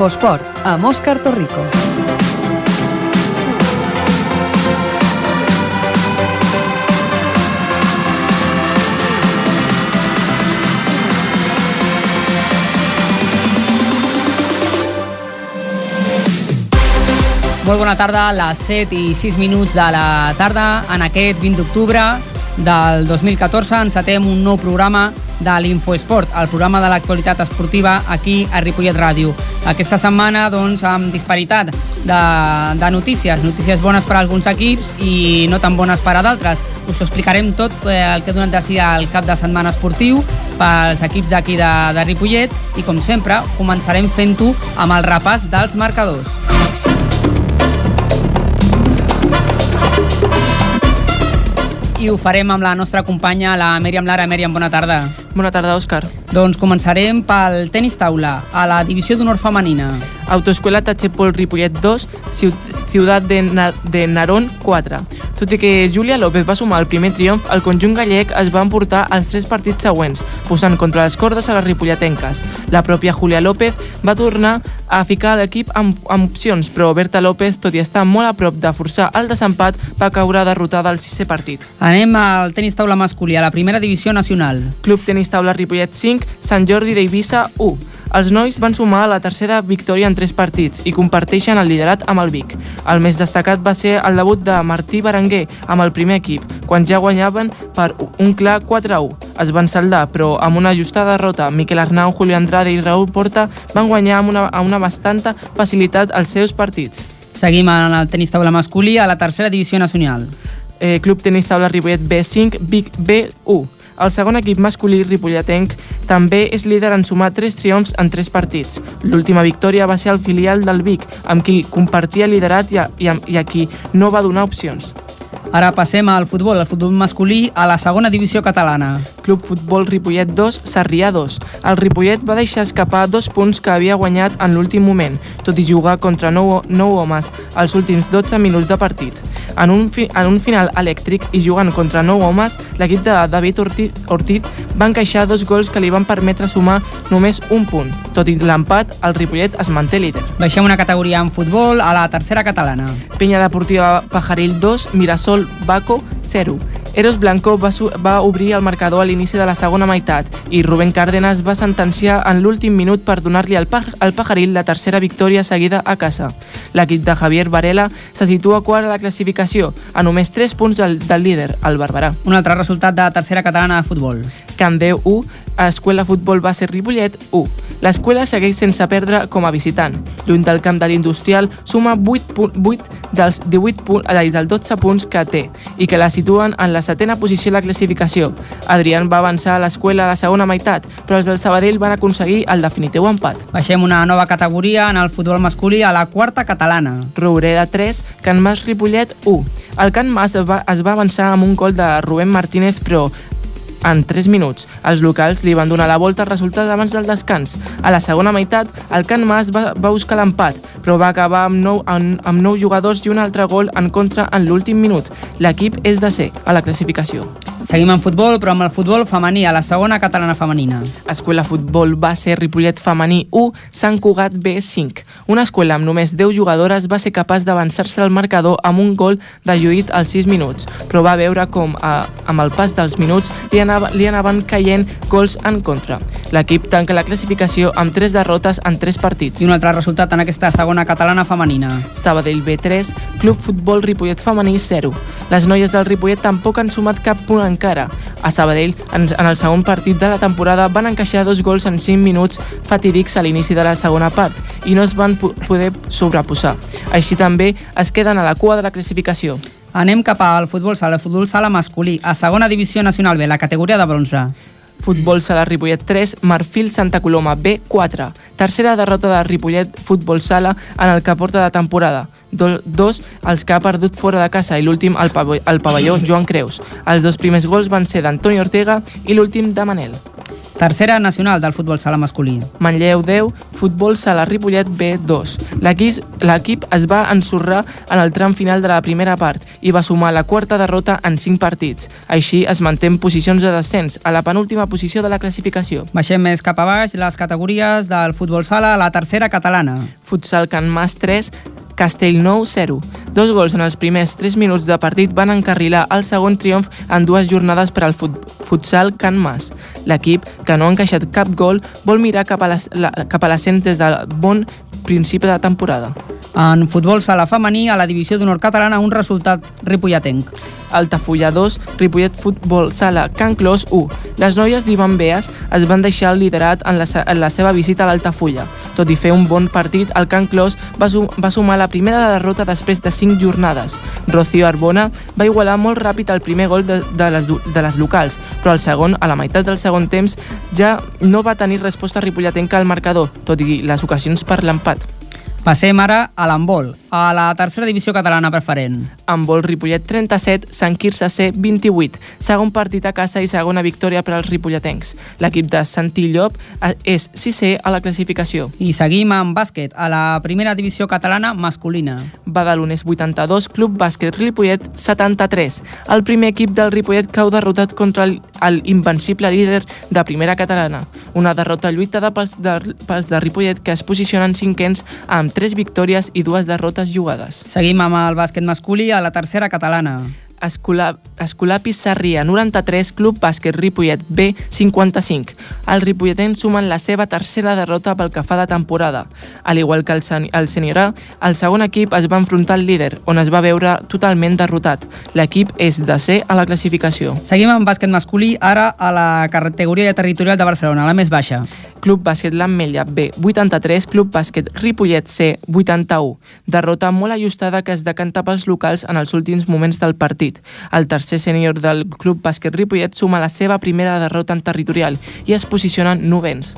Infosport, amb Òscar Torrico. Molt bona tarda, les 7 i 6 minuts de la tarda. En aquest 20 d'octubre del 2014 encetem un nou programa de l'Infoesport, el programa de l'actualitat esportiva aquí a Ripollet Ràdio. Aquesta setmana, doncs, amb disparitat de, de notícies, notícies bones per a alguns equips i no tan bones per a d'altres. Us ho explicarem tot eh, el que ha donat de si el cap de setmana esportiu pels equips d'aquí de, de Ripollet i, com sempre, començarem fent-ho amb el repàs dels marcadors. i ho farem amb la nostra companya, la Mèriam Lara. Mèriam, bona tarda. Bona tarda, Òscar. Doncs començarem pel tenis taula, a la divisió d'honor femenina. Autoescuela Tachepol Ripollet 2, Ciutat de, Na de Narón 4. Tot i que Júlia López va sumar el primer triomf, el conjunt gallec es va emportar els tres partits següents, posant contra les cordes a les ripolletenques. La pròpia Júlia López va tornar a ficar l'equip amb, amb opcions, però Berta López, tot i estar molt a prop de forçar el desempat, va caure derrotada al sisè partit. Anem al tenis taula masculí, a la primera divisió nacional. Club Tenis Taula Ripollet 5, Sant Jordi d'Eivissa 1. Els nois van sumar la tercera victòria en tres partits i comparteixen el liderat amb el Vic. El més destacat va ser el debut de Martí Berenguer amb el primer equip, quan ja guanyaven per un clar 4-1. Es van saldar, però amb una ajustada derrota, Miquel Arnau, Julio Andrade i Raúl Porta van guanyar amb una, amb una bastanta facilitat els seus partits. Seguim en el tenis taula masculí a la tercera divisió nacional. Eh, Club Tenis Taula Ripollet B5, Vic B1. El segon equip masculí ripolletenc també és líder en sumar 3 triomfs en 3 partits. L'última victòria va ser el filial del Vic, amb qui compartia liderat i a, i a, i a qui no va donar opcions. Ara passem al futbol, al futbol masculí, a la segona divisió catalana. Club Futbol Ripollet 2, Sarrià 2. El Ripollet va deixar escapar dos punts que havia guanyat en l'últim moment, tot i jugar contra 9, 9 homes els últims 12 minuts de partit. En un, fi, en un final elèctric i jugant contra 9 homes, l'equip de David Ortiz, Ortiz va encaixar dos gols que li van permetre sumar només un punt. Tot i l'empat, el Ripollet es manté líder. Baixem una categoria en futbol a la tercera catalana. Penya Deportiva Pajaril 2, Mirasol Baco 0. Eros Blanco va, va obrir el marcador a l'inici de la segona meitat i Rubén Cárdenas va sentenciar en l'últim minut per donar-li al, pa al Pajaril la tercera victòria seguida a casa. L'equip de Javier Varela se situa quart a la classificació, a només 3 punts del, del líder, el Barberà. Un altre resultat de la tercera catalana de futbol. Candeu 1, Escuela Futbol Base Ripollet 1. L'escola segueix sense perdre com a visitant. Lluny del camp de l'Industrial, suma 8, 8 dels 18 punts, dels 12 punts que té i que la situen en la setena posició de la classificació. Adrián va avançar a l'escola a la segona meitat, però els del Sabadell van aconseguir el definitiu empat. Baixem una nova categoria en el futbol masculí a la quarta catalana. Roureda 3, Can Mas Ripollet 1. El Can Mas va, es va avançar amb un gol de Rubén Martínez, però en 3 minuts. Els locals li van donar la volta al resultat abans del descans. A la segona meitat, el Can Mas va, va buscar l'empat, però va acabar amb 9, amb, amb 9 jugadors i un altre gol en contra en l'últim minut. L'equip és de ser a la classificació. Seguim en futbol, però amb el futbol femení, a la segona catalana femenina. Escuela Futbol va ser Ripollet Femení 1, Sant Cugat B5. Una escola amb només 10 jugadores va ser capaç d'avançar-se al marcador amb un gol de Judit als 6 minuts, però va veure com, a, amb el pas dels minuts, li, anava, li anaven caient gols en contra. L'equip tanca la classificació amb 3 derrotes en 3 partits. I un altre resultat en aquesta segona catalana femenina. Sabadell B3, Club Futbol Ripollet Femení 0. Les noies del Ripollet tampoc han sumat cap punt encara. A Sabadell, en, en el segon partit de la temporada, van encaixar dos gols en 5 minuts fatídics a l'inici de la segona part i no es van poder sobreposar. Així també es queden a la cua de la classificació. Anem cap al futbol sala, futbol sala masculí, a segona divisió nacional B, la categoria de bronze. Futbol Sala Ripollet 3, Marfil Santa Coloma B4. Tercera derrota de Ripollet Futbol Sala en el que porta de temporada. Do, dos, els que ha perdut fora de casa i l'últim al, al pavelló Joan Creus. Els dos primers gols van ser d'Antoni Ortega i l'últim de Manel. Tercera nacional del futbol sala masculí. Manlleu 10, Futbol Sala Ripollet B2. L'equip l'equip es va ensorrar en el tram final de la primera part i va sumar la quarta derrota en 5 partits. Així es manté en posicions de descens, a la penúltima posició de la classificació. Baixem més cap a baix les categories del futbol sala a la tercera catalana. Futsal Can Mas 3, Castellnou 0. Dos gols en els primers 3 minuts de partit van encarrilar el segon triomf en dues jornades per al fut futsal Can Mas. L'equip, que no ha encaixat cap gol, vol mirar cap a l'ascens des del bon principi de temporada. En futbol sala femení, a la divisió d'honor catalana, un resultat ripolletenc. Altafulla 2, Ripollet Futbol Sala, Can Clos 1. Les noies d'Ivan Beas es van deixar el liderat en la, en la seva visita a l'Altafulla. Tot i fer un bon partit, el Can Clos va, sum, va sumar la primera derrota després de 5 jornades. Rocío Arbona va igualar molt ràpid el primer gol de, de, les, de les locals, però el segon, a la meitat del segon temps, ja no va tenir resposta ripolletenca al marcador, tot i les ocasions per l'empat. Passem ara a l'handbol, a la tercera divisió catalana preferent. Handbol Ripollet 37, Sant Quirze C 28. Segon partit a casa i segona victòria per als ripolletens. L'equip de Santí Llop és 6è a la classificació. I seguim amb bàsquet, a la primera divisió catalana masculina. Badalones 82, Club Bàsquet Ripollet 73. El primer equip del Ripollet cau derrotat contra l'invencible líder de primera catalana. Una derrota lluitada pels de, pels de Ripollet que es posicionen cinquens amb amb 3 victòries i dues derrotes jugades. Seguim amb el bàsquet masculí a la tercera catalana. Escola, Escolapis Sarria 93, Club Bàsquet Ripollet B 55. Els ripolletens sumen la seva tercera derrota pel que fa de temporada. Al igual que el, sen el seniorà, el segon equip es va enfrontar al líder, on es va veure totalment derrotat. L'equip és de C a la classificació. Seguim amb bàsquet masculí, ara a la categoria territorial de Barcelona, la més baixa. Club Bàsquet l'Ametlla B 83, Club Bàsquet Ripollet C 81. Derrota molt ajustada que es decanta pels locals en els últims moments del partit. El tercer sènior del Club Bàsquet Ripollet suma la seva primera derrota en territorial i es posicionen novens.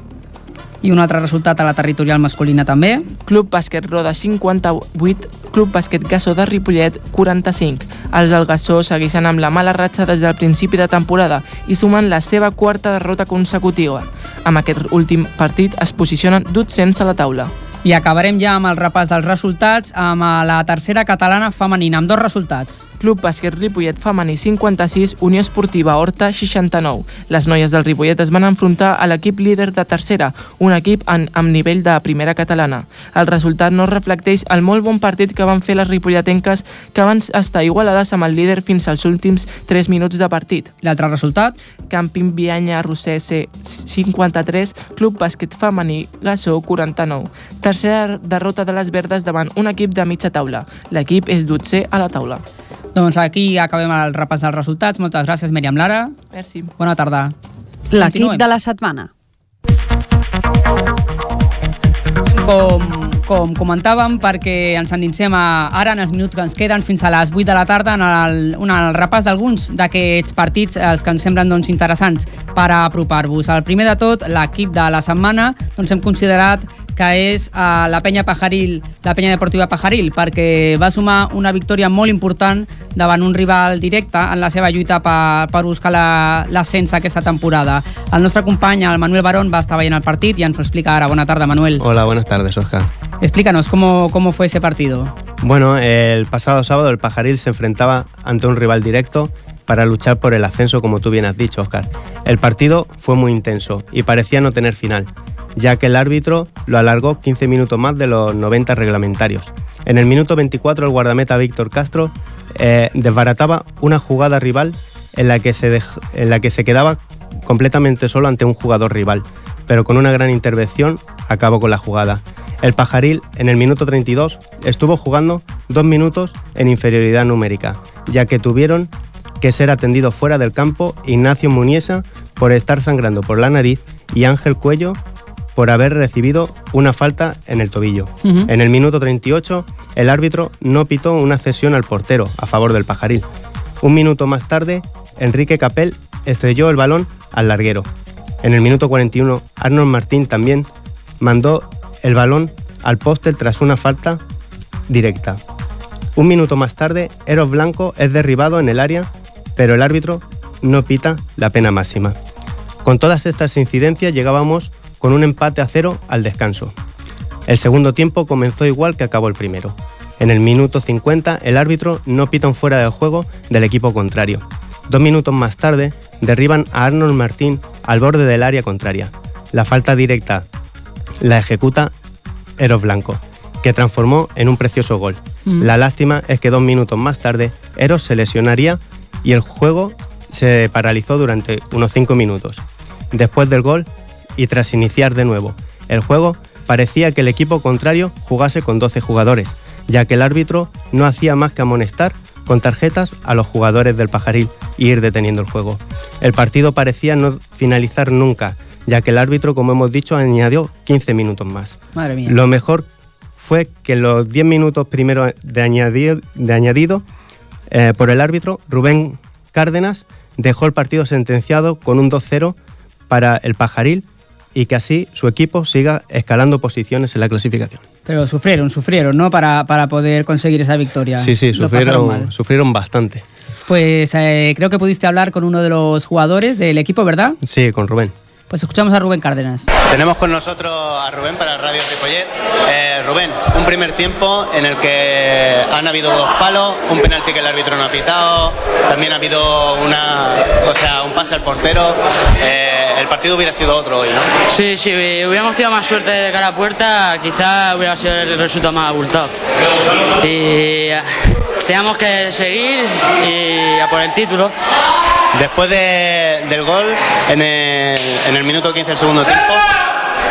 I un altre resultat a la territorial masculina també. Club Bàsquet Roda 58, Club Bàsquet Gassó de Ripollet 45. Els del Gassó segueixen amb la mala ratxa des del principi de temporada i sumen la seva quarta derrota consecutiva. Amb aquest últim partit es posicionen dotzents a la taula. I acabarem ja amb el repàs dels resultats amb la tercera catalana femenina, amb dos resultats. Club Bàsquet Ripollet femení 56, Unió Esportiva Horta 69. Les noies del Ripollet es van enfrontar a l'equip líder de tercera, un equip en, amb nivell de primera catalana. El resultat no reflecteix el molt bon partit que van fer les ripolletenques que van estar igualades amb el líder fins als últims 3 minuts de partit. L'altre resultat? Camping Vianya Roser C 53, Club Bàsquet femení Gassó 49 tercera derrota de les verdes davant un equip de mitja taula. L'equip és dotzè a la taula. Doncs aquí acabem el repàs dels resultats. Moltes gràcies, Mèriam Lara. Merci. Bona tarda. L'equip de la setmana. Com, com comentàvem, perquè ens endinsem a, ara en els minuts que ens queden fins a les 8 de la tarda en el, en el repàs d'alguns d'aquests partits, els que ens semblen doncs, interessants per apropar-vos. El primer de tot, l'equip de la setmana, doncs hem considerat que és uh, la penya Pajaril, la penya deportiva Pajaril, perquè va sumar una victòria molt important davant un rival directe en la seva lluita per, per buscar l'ascens la, aquesta temporada. El nostre company, el Manuel Barón, va estar veient el partit i ens ho explica ara. Bona tarda, Manuel. Hola, buenas tardes, Oscar. Explícanos, ¿cómo, ¿cómo fue ese partido? Bueno, el pasado sábado el Pajaril se enfrentaba ante un rival directo para luchar por el ascenso, como tú bien has dicho, Oscar. El partido fue muy intenso y parecía no tener final ya que el árbitro lo alargó 15 minutos más de los 90 reglamentarios. En el minuto 24 el guardameta Víctor Castro eh, desbarataba una jugada rival en la, que se en la que se quedaba completamente solo ante un jugador rival, pero con una gran intervención acabó con la jugada. El pajaril en el minuto 32 estuvo jugando dos minutos en inferioridad numérica, ya que tuvieron que ser atendidos fuera del campo Ignacio Muniesa por estar sangrando por la nariz y Ángel Cuello por haber recibido una falta en el tobillo. En el minuto 38, el árbitro no pitó una cesión al portero a favor del pajaril. Un minuto más tarde, Enrique Capel estrelló el balón al larguero. En el minuto 41, Arnold Martín también mandó el balón al poste tras una falta directa. Un minuto más tarde, Eros Blanco es derribado en el área, pero el árbitro no pita la pena máxima. Con todas estas incidencias llegábamos con un empate a cero al descanso. El segundo tiempo comenzó igual que acabó el primero. En el minuto 50 el árbitro no pita un fuera de juego del equipo contrario. Dos minutos más tarde derriban a Arnold Martín al borde del área contraria. La falta directa la ejecuta Eros Blanco, que transformó en un precioso gol. Mm. La lástima es que dos minutos más tarde Eros se lesionaría y el juego se paralizó durante unos cinco minutos. Después del gol y tras iniciar de nuevo el juego, parecía que el equipo contrario jugase con 12 jugadores, ya que el árbitro no hacía más que amonestar con tarjetas a los jugadores del pajaril y ir deteniendo el juego. El partido parecía no finalizar nunca, ya que el árbitro, como hemos dicho, añadió 15 minutos más. Madre mía. Lo mejor fue que en los 10 minutos primeros de añadido, de añadido eh, por el árbitro, Rubén Cárdenas dejó el partido sentenciado con un 2-0 para el pajaril y que así su equipo siga escalando posiciones en la clasificación. Pero sufrieron, sufrieron, ¿no? Para, para poder conseguir esa victoria. Sí, sí, sufrieron, sufrieron bastante. Pues eh, creo que pudiste hablar con uno de los jugadores del equipo, ¿verdad? Sí, con Rubén. Pues escuchamos a Rubén Cárdenas. Tenemos con nosotros a Rubén para Radio Ripollet. Eh, Rubén, un primer tiempo en el que han habido dos palos, un penalti que el árbitro no ha pitado, también ha habido una, o sea, un pase al portero. Eh, el partido hubiera sido otro hoy, ¿no? Sí, si hubiéramos tenido más suerte de cara a puerta, quizá hubiera sido el resultado más abultado. Y eh, teníamos que seguir y a por el título. Después de- del gol, en el, en el minuto 15 del segundo tiempo,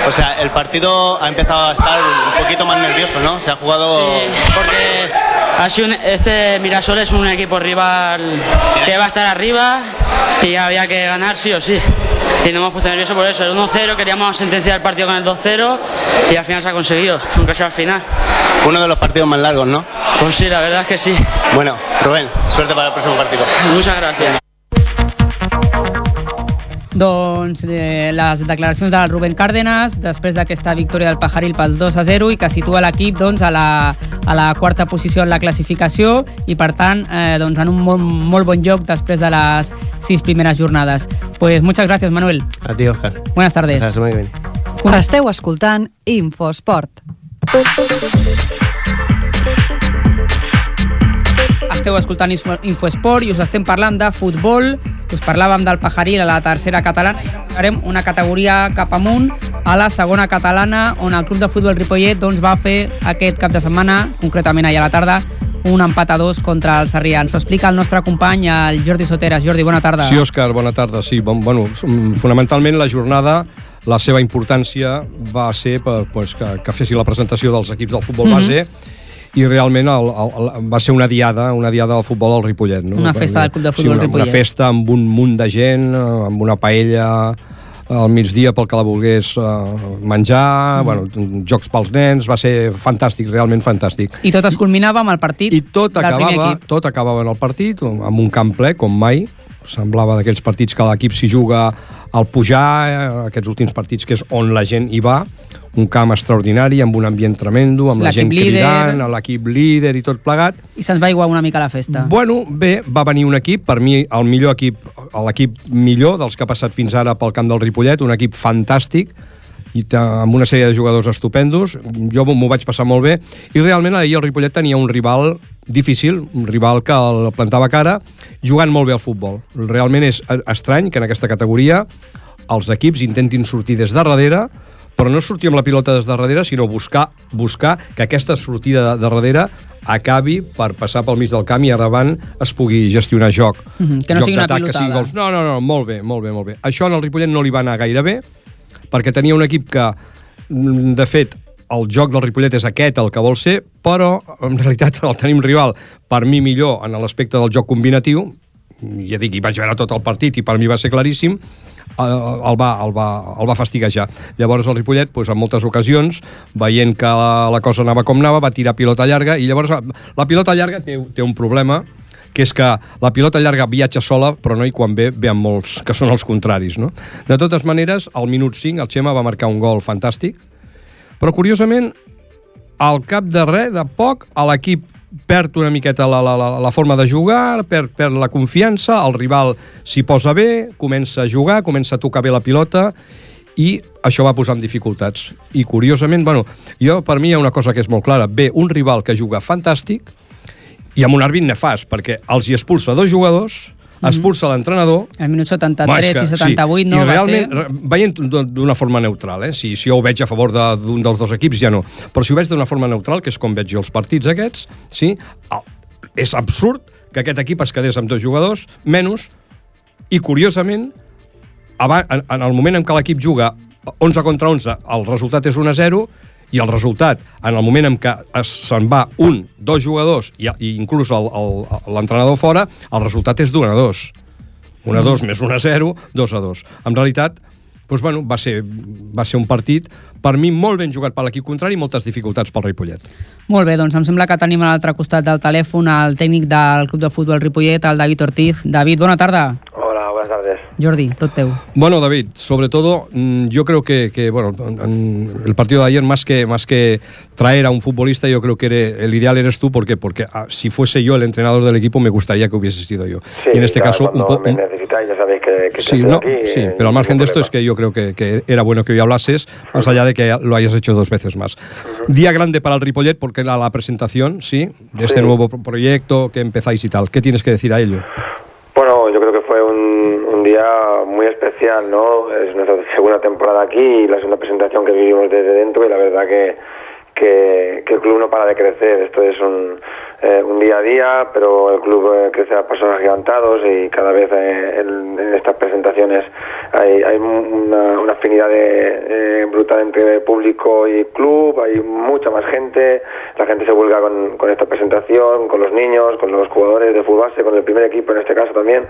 o sea, el partido ha empezado a estar un poquito más nervioso, ¿no? Se ha jugado... Sí, porque ha sido un- este Mirasol es un equipo rival que va a estar arriba y había que ganar sí o sí. Y nos hemos puesto nerviosos por eso. El 1-0 queríamos sentenciar el partido con el 2-0 y al final se ha conseguido, aunque sea al final. Uno de los partidos más largos, ¿no? Pues sí, la verdad es que sí. Bueno, Rubén, suerte para el próximo partido. Muchas gracias. Doncs eh, les declaracions del Rubén Cárdenas després d'aquesta victòria del Pajaril pels 2 a 0 i que situa l'equip doncs, a, la, a la quarta posició en la classificació i per tant eh, doncs, en un molt, molt bon lloc després de les sis primeres jornades. Pues muchas gracias Manuel. A ti, Oscar. Buenas tardes. Semana que viene. Esteu escoltant Infosport. Esteu escoltant Info- Infoesport i us estem parlant de futbol. Us parlàvem del Pajaril a la tercera catalana i ara farem una categoria cap amunt a la segona catalana on el Club de Futbol Ripollet doncs, va fer aquest cap de setmana, concretament ahir a la tarda, un empat a dos contra el Sarrià. Ens ho explica el nostre company, el Jordi Soteras. Jordi, bona tarda. Sí, Òscar, bona tarda. Sí, bon, bueno, mm, fonamentalment la jornada la seva importància va ser per, pues, que, que fessin la presentació dels equips del futbol Mhm. base i realment el, el, el, va ser una diada, una diada del futbol al Ripollet. No? Una festa del Club de sí, Futbol una, Ripollet. Una festa amb un munt de gent, eh, amb una paella al migdia pel que la volgués uh, menjar, Mhm. bueno, jocs pels nens, va ser fantàstic, realment fantàstic. I tot es culminava amb el partit I tot del acabava, tot acabava en el partit, amb un camp ple, com mai. Semblava d'aquells partits que l'equip s'hi juga al pujar, eh, aquests últims partits que és on la gent hi va, un camp extraordinari, amb un ambient tremendo, amb la gent cridant, l'equip líder i tot plegat. I se'ns va igual una mica la festa. Bueno, bé, va venir un equip, per mi el millor equip, l'equip millor dels que ha passat fins ara pel camp del Ripollet, un equip fantàstic, i amb una sèrie de jugadors estupendos. Jo m'ho vaig passar molt bé. I realment ahir el Ripollet tenia un rival difícil, un rival que el plantava cara, jugant molt bé al futbol. Realment és estrany que en aquesta categoria els equips intentin sortir des de darrere, però no sortir amb la pilota des de darrere, sinó buscar, buscar que aquesta sortida de, darrere acabi per passar pel mig del camp i a davant es pugui gestionar joc. Mhm, que no joc sigui una d'atac, que sigui pilotada. gols. No, no, no, molt bé, molt bé, molt bé. Això en el Ripollet no li va anar gaire bé, perquè tenia un equip que, mm, de fet, el joc del Ripollet és aquest el que vol ser, però en realitat el tenim rival per mi millor en l'aspecte del joc combinatiu, ja dic, hi vaig veure tot el partit i per mi va ser claríssim, el va, el va, el va fastiguejar. Llavors el Ripollet, doncs, en moltes ocasions, veient que la, la cosa anava com anava, va tirar pilota llarga i llavors la, pilota llarga té, té un problema, que és que la pilota llarga viatja sola, però no i quan ve, ve amb molts, que són els contraris. No? De totes maneres, al minut 5 el Xema va marcar un gol fantàstic, però curiosament, al cap de res, de poc, a l'equip perd una miqueta la, la, la, la forma de jugar, perd, perd la confiança, el rival s'hi posa bé, comença a jugar, comença a tocar bé la pilota i això va posar en dificultats. I curiosament, bueno, jo per mi hi ha una cosa que és molt clara. Ve un rival que juga fantàstic i amb un àrbit nefast, perquè els hi expulsa dos jugadors, expulsa l'entrenador... El minut 73 Home, és que- i 78 no I va realment, ser... veient d'una forma neutral, eh? si, si jo ho veig a favor de- d'un dels dos equips, ja no. Però si ho veig d'una forma neutral, que és com veig jo els partits aquests, sí, ah, és absurd que aquest equip es quedés amb dos jugadors menys, i curiosament, en el moment en què l'equip juga 11 contra 11, el resultat és 1 a 0, i el resultat, en el moment en què se'n va un, dos jugadors, i, i inclús l'entrenador fora, el resultat és d'1 a 2. 1 a 2 més 1 a 0, 2 a 2. En realitat, doncs, bueno, va, ser, va ser un partit, per mi, molt ben jugat per l'equip contrari i moltes dificultats pel Ripollet. Molt bé, doncs em sembla que tenim a l'altre costat del telèfon el tècnic del Club de Futbol Ripollet, el David Ortiz. David, bona tarda. Jordi, tot teu. Bueno, David, sobre todo, mm, yo creo que, que, bueno, en- el partido de ayer, más que, más que traer a un futbolista, yo creo que el ideal eres tú, ¿por qué? Porque ah, si fuese yo el entrenador del equipo, me gustaría que hubiese sido yo. y en este caso, un poco... me necesitáis, ya sabéis que, que Sí, estoy no, aquí, sí, eh, pero al margen de esto es que yo creo que, que era bueno que hoy hablases, más allá de que lo hayas hecho dos veces más. Día grande para el Ripollet porque era la presentación, sí, de este Sí. nuevo pro- proyecto que empezáis y tal. ¿Qué tienes que decir a ello? Bueno, yo creo que fue un, día muy especial, ¿no? Es nuestra segunda temporada aquí y la segunda presentación que vivimos desde dentro y la verdad que, que, que el club no para de crecer. Esto es un, eh, un día a día, pero el club eh, crece a pasos agigantados y cada vez eh, en, en estas presentaciones hay, hay una, una afinidad de, eh, brutal entre público y club, hay mucha más gente, la gente se vuelca con, con esta presentación, con los niños, con los jugadores de fútbol base, con el primer equipo en este caso también,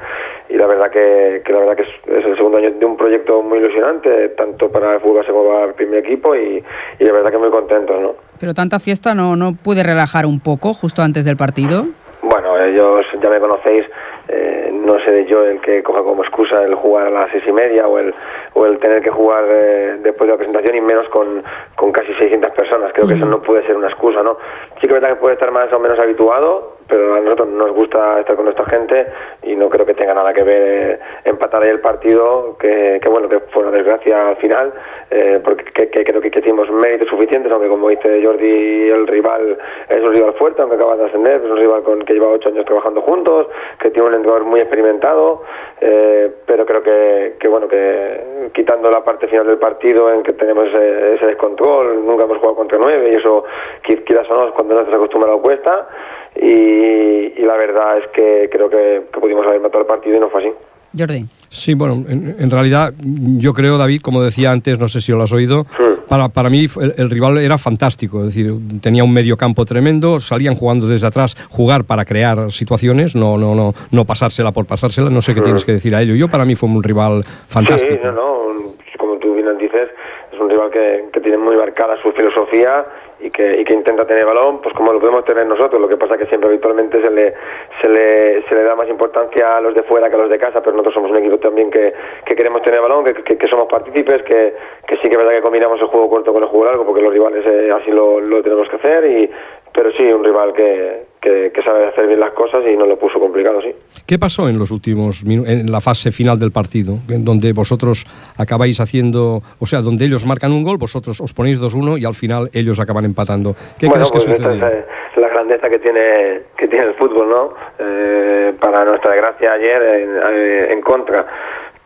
y la verdad que, que la verdad que es, es el segundo año de un proyecto muy ilusionante, tanto para el fútbol base como para el primer equipo, y, y la verdad que muy contentos, ¿no? Pero tanta fiesta no, no puede relajar un poco justo antes del partido. Bueno, ellos ya me conocéis, eh, no seré yo el que coja como excusa el jugar a las seis y media o el, o el tener que jugar eh, después de la presentación y menos con, con casi 600 personas. Creo que eso no puede ser una excusa, ¿no? Sí que verdad que puede estar más o menos habituado, pero a nosotros nos gusta estar con nuestra gente y no creo que tenga nada que ver eh, empatar ahí el partido, que, que bueno, que fue una desgracia al final, eh, porque que, que creo que, hicimos méritos suficientes, aunque como dice Jordi, el rival es un rival fuerte, aunque acaba de ascender, es un rival con que lleva ocho años trabajando juntos, que tiene un entrenador muy experimentado, eh, pero creo que, que bueno, que quitando la parte final del partido en que tenemos ese, ese descontrol, nunca hemos jugado contra nueve y eso qui- quizás o no cuando no estás acostumbrado cuesta y, y la verdad es que creo que, que pudimos haber matado el partido y no fue así. Jordi. Sí, bueno, en, en realidad yo creo, David, como decía antes, no sé si lo has oído, para, para mí el, el rival era fantástico, es decir, tenía un medio campo tremendo, salían jugando desde atrás, jugar para crear situaciones, no, no, no, no pasársela por pasársela, no sé qué tienes que decir a ello. Yo para mí fue un rival fantástico. Sí, no, no, como tú bien dices, es un rival que, que tiene muy marcada su filosofía y que, y que intenta tener balón, pues como lo podemos tener nosotros. Lo que pasa que siempre habitualmente se le, se le, da más importancia a los de fuera que a los de casa, pero nosotros somos un equipo también que, que queremos tener balón, que, que, que somos partícipes, que, que sí que es verdad que combinamos el juego corto con el juego largo, porque los rivales eh, así lo, lo tenemos que hacer, y, pero sí, un rival que, que, que sabe hacer bien las cosas y no lo puso complicado, sí. ¿Qué pasó en los últimos en la fase final del partido, en donde vosotros acabáis haciendo, o sea, donde ellos marcan un gol, vosotros os ponéis 2-1 y al final ellos acaban empatando? ¿Qué bueno, crees que pues esta sucedió? es eh, la grandeza que tiene que tiene el fútbol, ¿no? Eh, para nuestra desgracia ayer en, eh, en contra.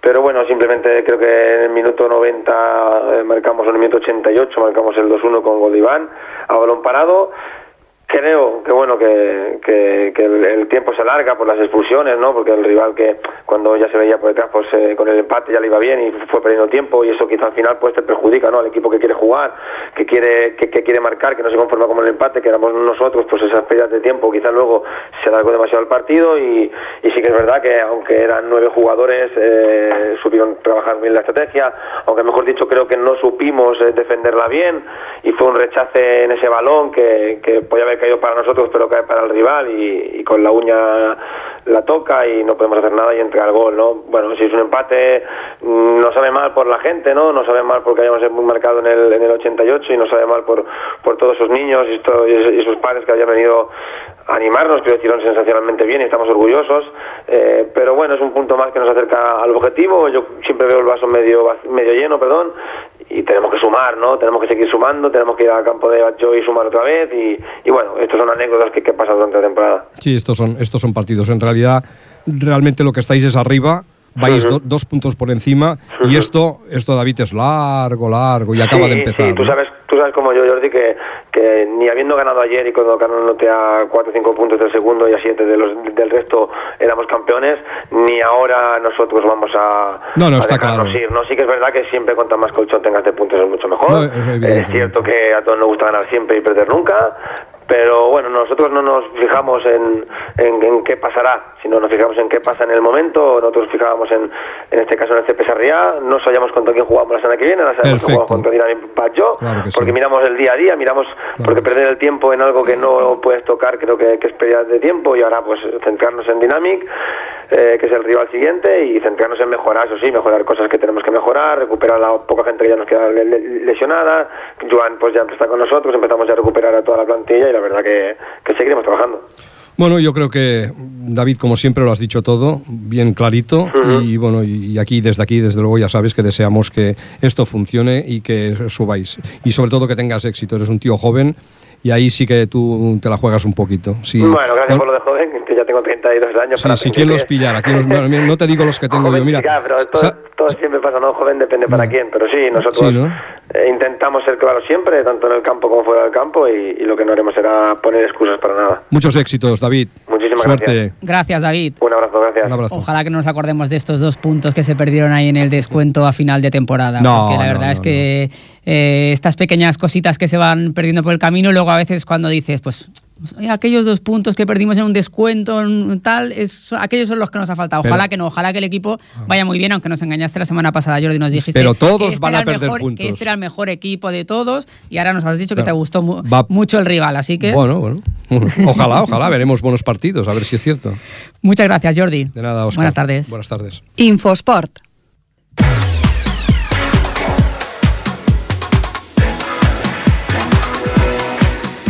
Pero bueno, simplemente creo que en el minuto 90 eh, marcamos, en el minuto 88 marcamos el 2-1 con gol de Iván, a balón parado. Creo que bueno que, que, el, tiempo se alarga por las expulsiones, ¿no? Porque el rival que cuando ya se veía por detrás, pues eh, con el empate ya le iba bien y fue perdiendo tiempo y eso quizá al final pues te perjudica, ¿no? Al equipo que quiere jugar, que quiere que, que quiere marcar, que no se conforma con el empate, que éramos nosotros, pues esas pérdidas de tiempo quizás luego se alargó demasiado el partido y, y sí que es verdad que aunque eran nueve jugadores eh, supieron trabajar bien la estrategia, aunque mejor dicho creo que no supimos eh, defenderla bien y fue un rechace en ese balón que, que podía haber caído para nosotros pero cae para el rival y, y con la uña la toca y no podemos hacer nada y entregar el gol, ¿no? Bueno, si es un empate, mm, no sabe mal por la gente, ¿no? No sabe mal porque hayamos marcado en el, en el 88 y no sabe mal por, por todos esos niños y, esto- y esos padres que habían venido a animarnos, que lo hicieron sensacionalmente bien y estamos orgullosos. Eh, pero bueno, es un punto más que nos acerca al objetivo. Yo siempre veo el vaso medio, medio lleno, perdón, y tenemos que sumar, ¿no? Tenemos que seguir sumando, tenemos que ir al campo de Bacho y sumar otra vez. Y, bueno, estas son anécdotas que, que pasan durante la temporada. Sí, estos son, estos son partidos. En realidad, realmente lo que estáis es arriba, vais do- dos puntos por encima y esto, esto David, es largo, largo y acaba Sí, de empezar. Sí, tú ¿no? sabes, tú sabes como yo, Jordi, que, que ni habiendo ganado ayer y colocándote a 4 o 5 puntos del segundo y a 7 de los, del resto éramos campeones, ni ahora nosotros vamos a, No, no, a está claro. ir. ¿no? Sí que es verdad que siempre cuanto más colchón tengas de puntos es mucho mejor. No, es es cierto que a todos nos gusta ganar siempre y perder nunca. Pero bueno, nosotros no nos fijamos en, en, en qué pasará, sino nos fijamos en qué pasa en el momento. Nosotros fijábamos en, en este caso en el CP Sarriá, no sabíamos contra quién jugamos la semana que viene, ahora sabemos que jugamos contra Dinamo Batlló, Claro sí. porque miramos el día a día, miramos, porque perder el tiempo en algo que no puedes tocar creo que, que es pérdida de tiempo y ahora pues centrarnos en Dynamic, eh, que es el rival siguiente, y centrarnos en mejorar, eso sí, mejorar cosas que tenemos que mejorar, recuperar a la poca gente que ya nos queda le- le- lesionada, Joan pues ya está con nosotros, empezamos ya a recuperar a toda la plantilla y la verdad que, que seguiremos trabajando. Bueno, yo creo que David, como siempre, lo has dicho todo, bien clarito. Y bueno, y y aquí, desde aquí, desde luego, ya sabes que deseamos que esto funcione y que subáis. Y sobre todo que tengas éxito. Eres un tío joven y ahí sí que tú te la juegas un poquito. Sí. Bueno, gracias por lo de joven, que ya tengo 32 años. Sí, para sí, ¿quién los pillara? ¿Quién los- no, no te digo los que tengo yo, mira. pero todo, todo siempre pasa, ¿no? Joven depende para quién, pero sí, nosotros Sí, ¿no? eh, intentamos ser claros siempre, tanto en el campo como fuera del campo, y, y lo que no haremos será poner excusas para nada. Muchos éxitos, David. Muchísimas Suerte. gracias. Gracias, David. Un abrazo, gracias. Un abrazo. Ojalá que no nos acordemos de estos dos puntos que se perdieron ahí en el descuento a final de temporada. No, porque la verdad no, es que eh, estas pequeñas cositas que se van perdiendo por el camino, luego a veces cuando dices, pues aquellos dos puntos que perdimos en un descuento, en tal, es, aquellos son los que nos ha faltado. Ojalá Pero- que no, ojalá que el equipo vaya muy bien, aunque nos engañaste la semana pasada, Jordi, nos dijiste Pero todos que este van a era el perder mejor- puntos. Que este era el mejor equipo de todos y ahora nos has dicho que Claro. te gustó mu- Va- mucho el rival, así que Bueno, bueno. Ojalá, ojalá, veremos buenos partidos, a ver si es cierto. muchas gracias, Jordi. De nada, Oscar. Buenas tardes. Buenas tardes. Infosport.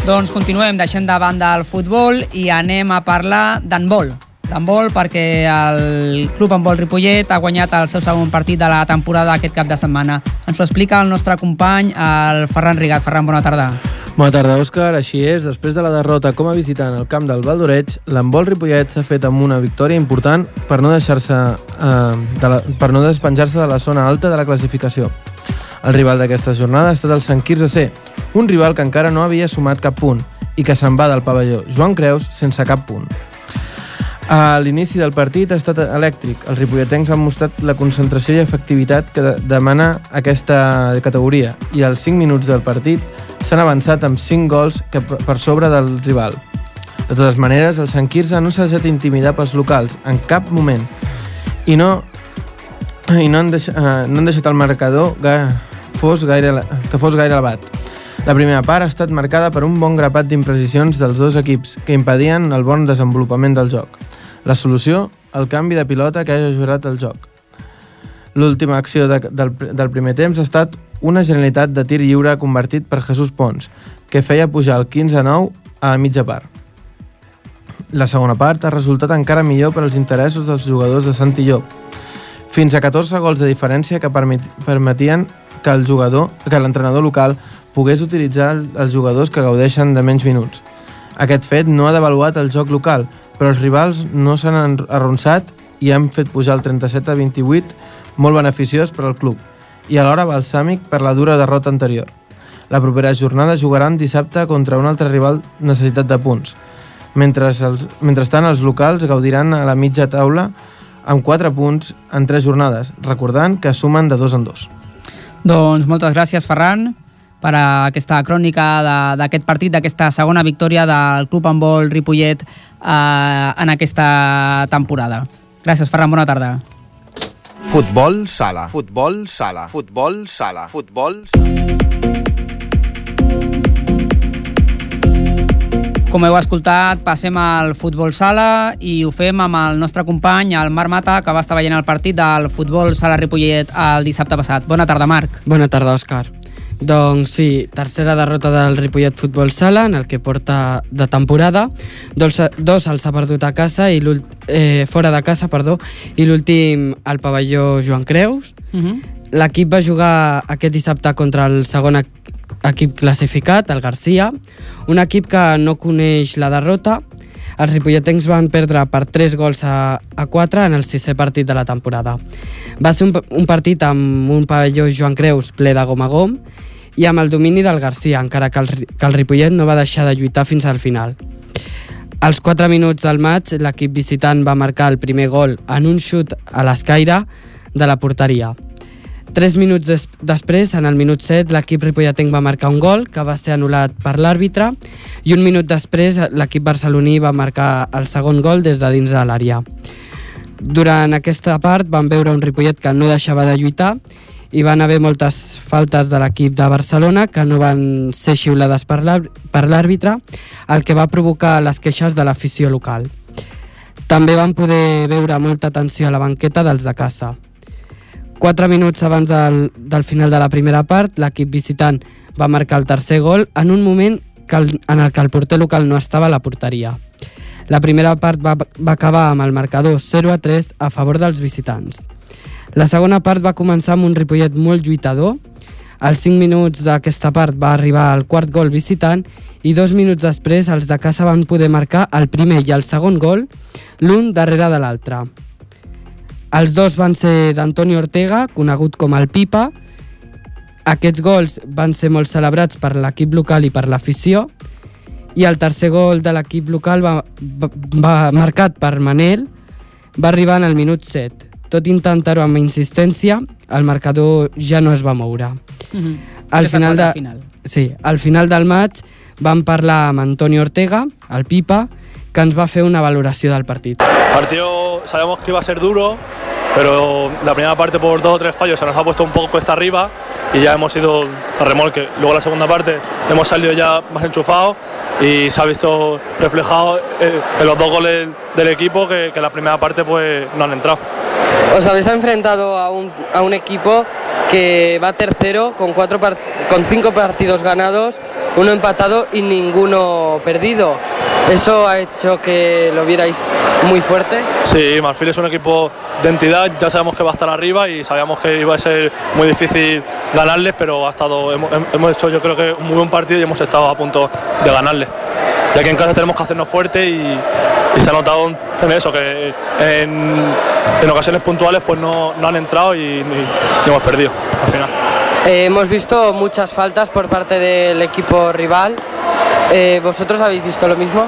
Doncs continuem deixant de banda el futbol i anem a parlar d'handbol. D'handbol perquè el Club Handbol Ripollet ha guanyat el seu segon partit de la temporada aquest cap de setmana. Ens ho explica el nostre company, el Ferran Rigat. Ferran, bona tarda. Bona tarda, Òscar. Així és, després de la derrota com a visitant al camp del Valdoreig, l'embol Ripollet s'ha fet amb una victòria important per no deixar-se eh, de la, per no despenjar-se de la zona alta de la classificació. El rival d'aquesta jornada ha estat el Sant Quirze C, un rival que encara no havia sumat cap punt i que se'n va del pavelló Joan Creus sense cap punt. A l'inici del partit ha estat elèctric. Els ripolletens han mostrat la concentració i efectivitat que de- demana aquesta categoria i als 5 minuts del partit s'han avançat amb 5 gols que per sobre del rival. De totes maneres, el Sant Quirze no s'ha deixat intimidar pels locals en cap moment i no, i no, han, deixat, eh, no han deixat el marcador que fos gaire, que fos gaire elevat. La primera part ha estat marcada per un bon grapat d'imprecisions dels dos equips que impedien el bon desenvolupament del joc. La solució, el canvi de pilota que ha ajudat el joc. L'última acció de, del, del primer temps ha estat una generalitat de tir lliure convertit per Jesús Pons, que feia pujar el 15-9 a la mitja part. La segona part ha resultat encara millor per als interessos dels jugadors de Santi Llop, fins a 14 gols de diferència que permet, permetien que el jugador, que l'entrenador local pogués utilitzar el- els jugadors que gaudeixen de menys minuts. Aquest fet no ha devaluat el joc local, però els rivals no s'han arronsat i han fet pujar el 37 a 28, molt beneficiós per al club, i alhora balsàmic per la dura derrota anterior. La propera jornada jugaran dissabte contra un altre rival necessitat de punts. Mentre els, mentrestant, els locals gaudiran a la mitja taula amb 4 punts en 3 jornades, recordant que sumen de dos en dos. Doncs moltes gràcies, Ferran, per aquesta crònica d'aquest partit, d'aquesta segona victòria del Club Handbol Ripollet eh, en aquesta temporada. Gràcies, Ferran, bona tarda. Futbol sala. Futbol sala. Futbol sala. Futbol Com heu escoltat, passem al futbol sala i ho fem amb el nostre company, el Marc Mata, que va estar veient el partit del futbol sala Ripollet el dissabte passat. Bona tarda, Marc. Bona tarda, Òscar. Doncs sí, tercera derrota del Ripollet Futbol Sala, en el que porta de temporada. Dos, dos els ha perdut a casa i eh, fora de casa, perdó, i l'últim al pavelló Joan Creus. Uh -huh. L'equip va jugar aquest dissabte contra el segon equip classificat, el Garcia, un equip que no coneix la derrota. Els ripolletens van perdre per 3 gols a, a 4 en el sisè partit de la temporada. Va ser un, un partit amb un pavelló Joan Creus ple de gom a gom i amb el domini del Garcia, encara que el, que el Ripollet no va deixar de lluitar fins al final. Als 4 minuts del maig, l'equip visitant va marcar el primer gol en un xut a l'escaire de la porteria. Tres minuts des després, en el minut 7, l'equip ripolletenc va marcar un gol que va ser anul·lat per l'àrbitre i un minut després l'equip barceloní va marcar el segon gol des de dins de l'àrea. Durant aquesta part van veure un Ripollet que no deixava de lluitar hi van haver moltes faltes de l'equip de Barcelona que no van ser xiulades per l'àrbitre, el que va provocar les queixes de l'afició local. També van poder veure molta tensió a la banqueta dels de casa. Quatre minuts abans del, del final de la primera part, l'equip visitant va marcar el tercer gol en un moment que el, en el que el porter local no estava a la porteria. La primera part va, va acabar amb el marcador 0 a 3 a favor dels visitants. La segona part va començar amb un Ripollet molt lluitador. Als 5 minuts d'aquesta part va arribar el quart gol visitant i dos minuts després els de casa van poder marcar el primer i el segon gol, l'un darrere de l'altre. Els dos van ser d'Antoni Ortega, conegut com el Pipa. Aquests gols van ser molt celebrats per l'equip local i per l'afició. I el tercer gol de l'equip local va, va, va marcat per Manel, va arribar en el minut 7. Tot intentar-ho amb insistència, el marcador ja no es va moure. Mm -hmm. al, final de... final. Sí, al final del maig vam parlar amb Antonio Ortega, el Pipa, que ens va fer una valoració del partit. El partido sabemos que iba a ser duro, pero la primera parte por dos o tres fallos se nos ha puesto un poco cuesta arriba y ya hemos ido a remolque. Luego la segunda parte hemos salido ya más enchufados y se ha visto reflejado en los dos goles del equipo que, que la primera parte pues no han entrado. Os habéis enfrentado a un, a un equipo que va tercero con, cuatro con cinco partidos ganados, uno empatado y ninguno perdido. ¿Eso ha hecho que lo vierais muy fuerte? Sí, Marfil es un equipo de entidad, ya sabemos que va a estar arriba y sabíamos que iba a ser muy difícil ganarles, pero ha estado, hemos, hemos hecho yo creo que un muy buen partido y hemos estado a punto de ganarles. Ya que en casa tenemos que hacernos fuertes y, y se ha notado en eso, que en, en ocasiones puntuales pues no, no han entrado y, y, y hemos perdido al final. Eh, hemos visto muchas faltas por parte del equipo rival. Eh, ¿Vosotros habéis visto lo mismo?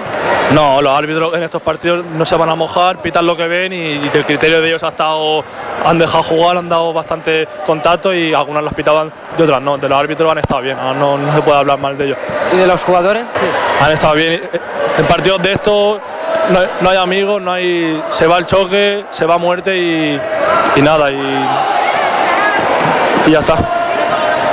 No, los árbitros en estos partidos no se van a mojar, pitan lo que ven y, y el criterio de ellos ha estado, han dejado jugar, han dado bastante contacto y algunas las pitaban y otras no. De los árbitros han estado bien, no, no se puede hablar mal de ellos. ¿Y de los jugadores? Sí. Han estado bien. En partidos de estos no, no, hay amigos, no hay, se va el choque, se va a muerte y, y nada, y, y ya está.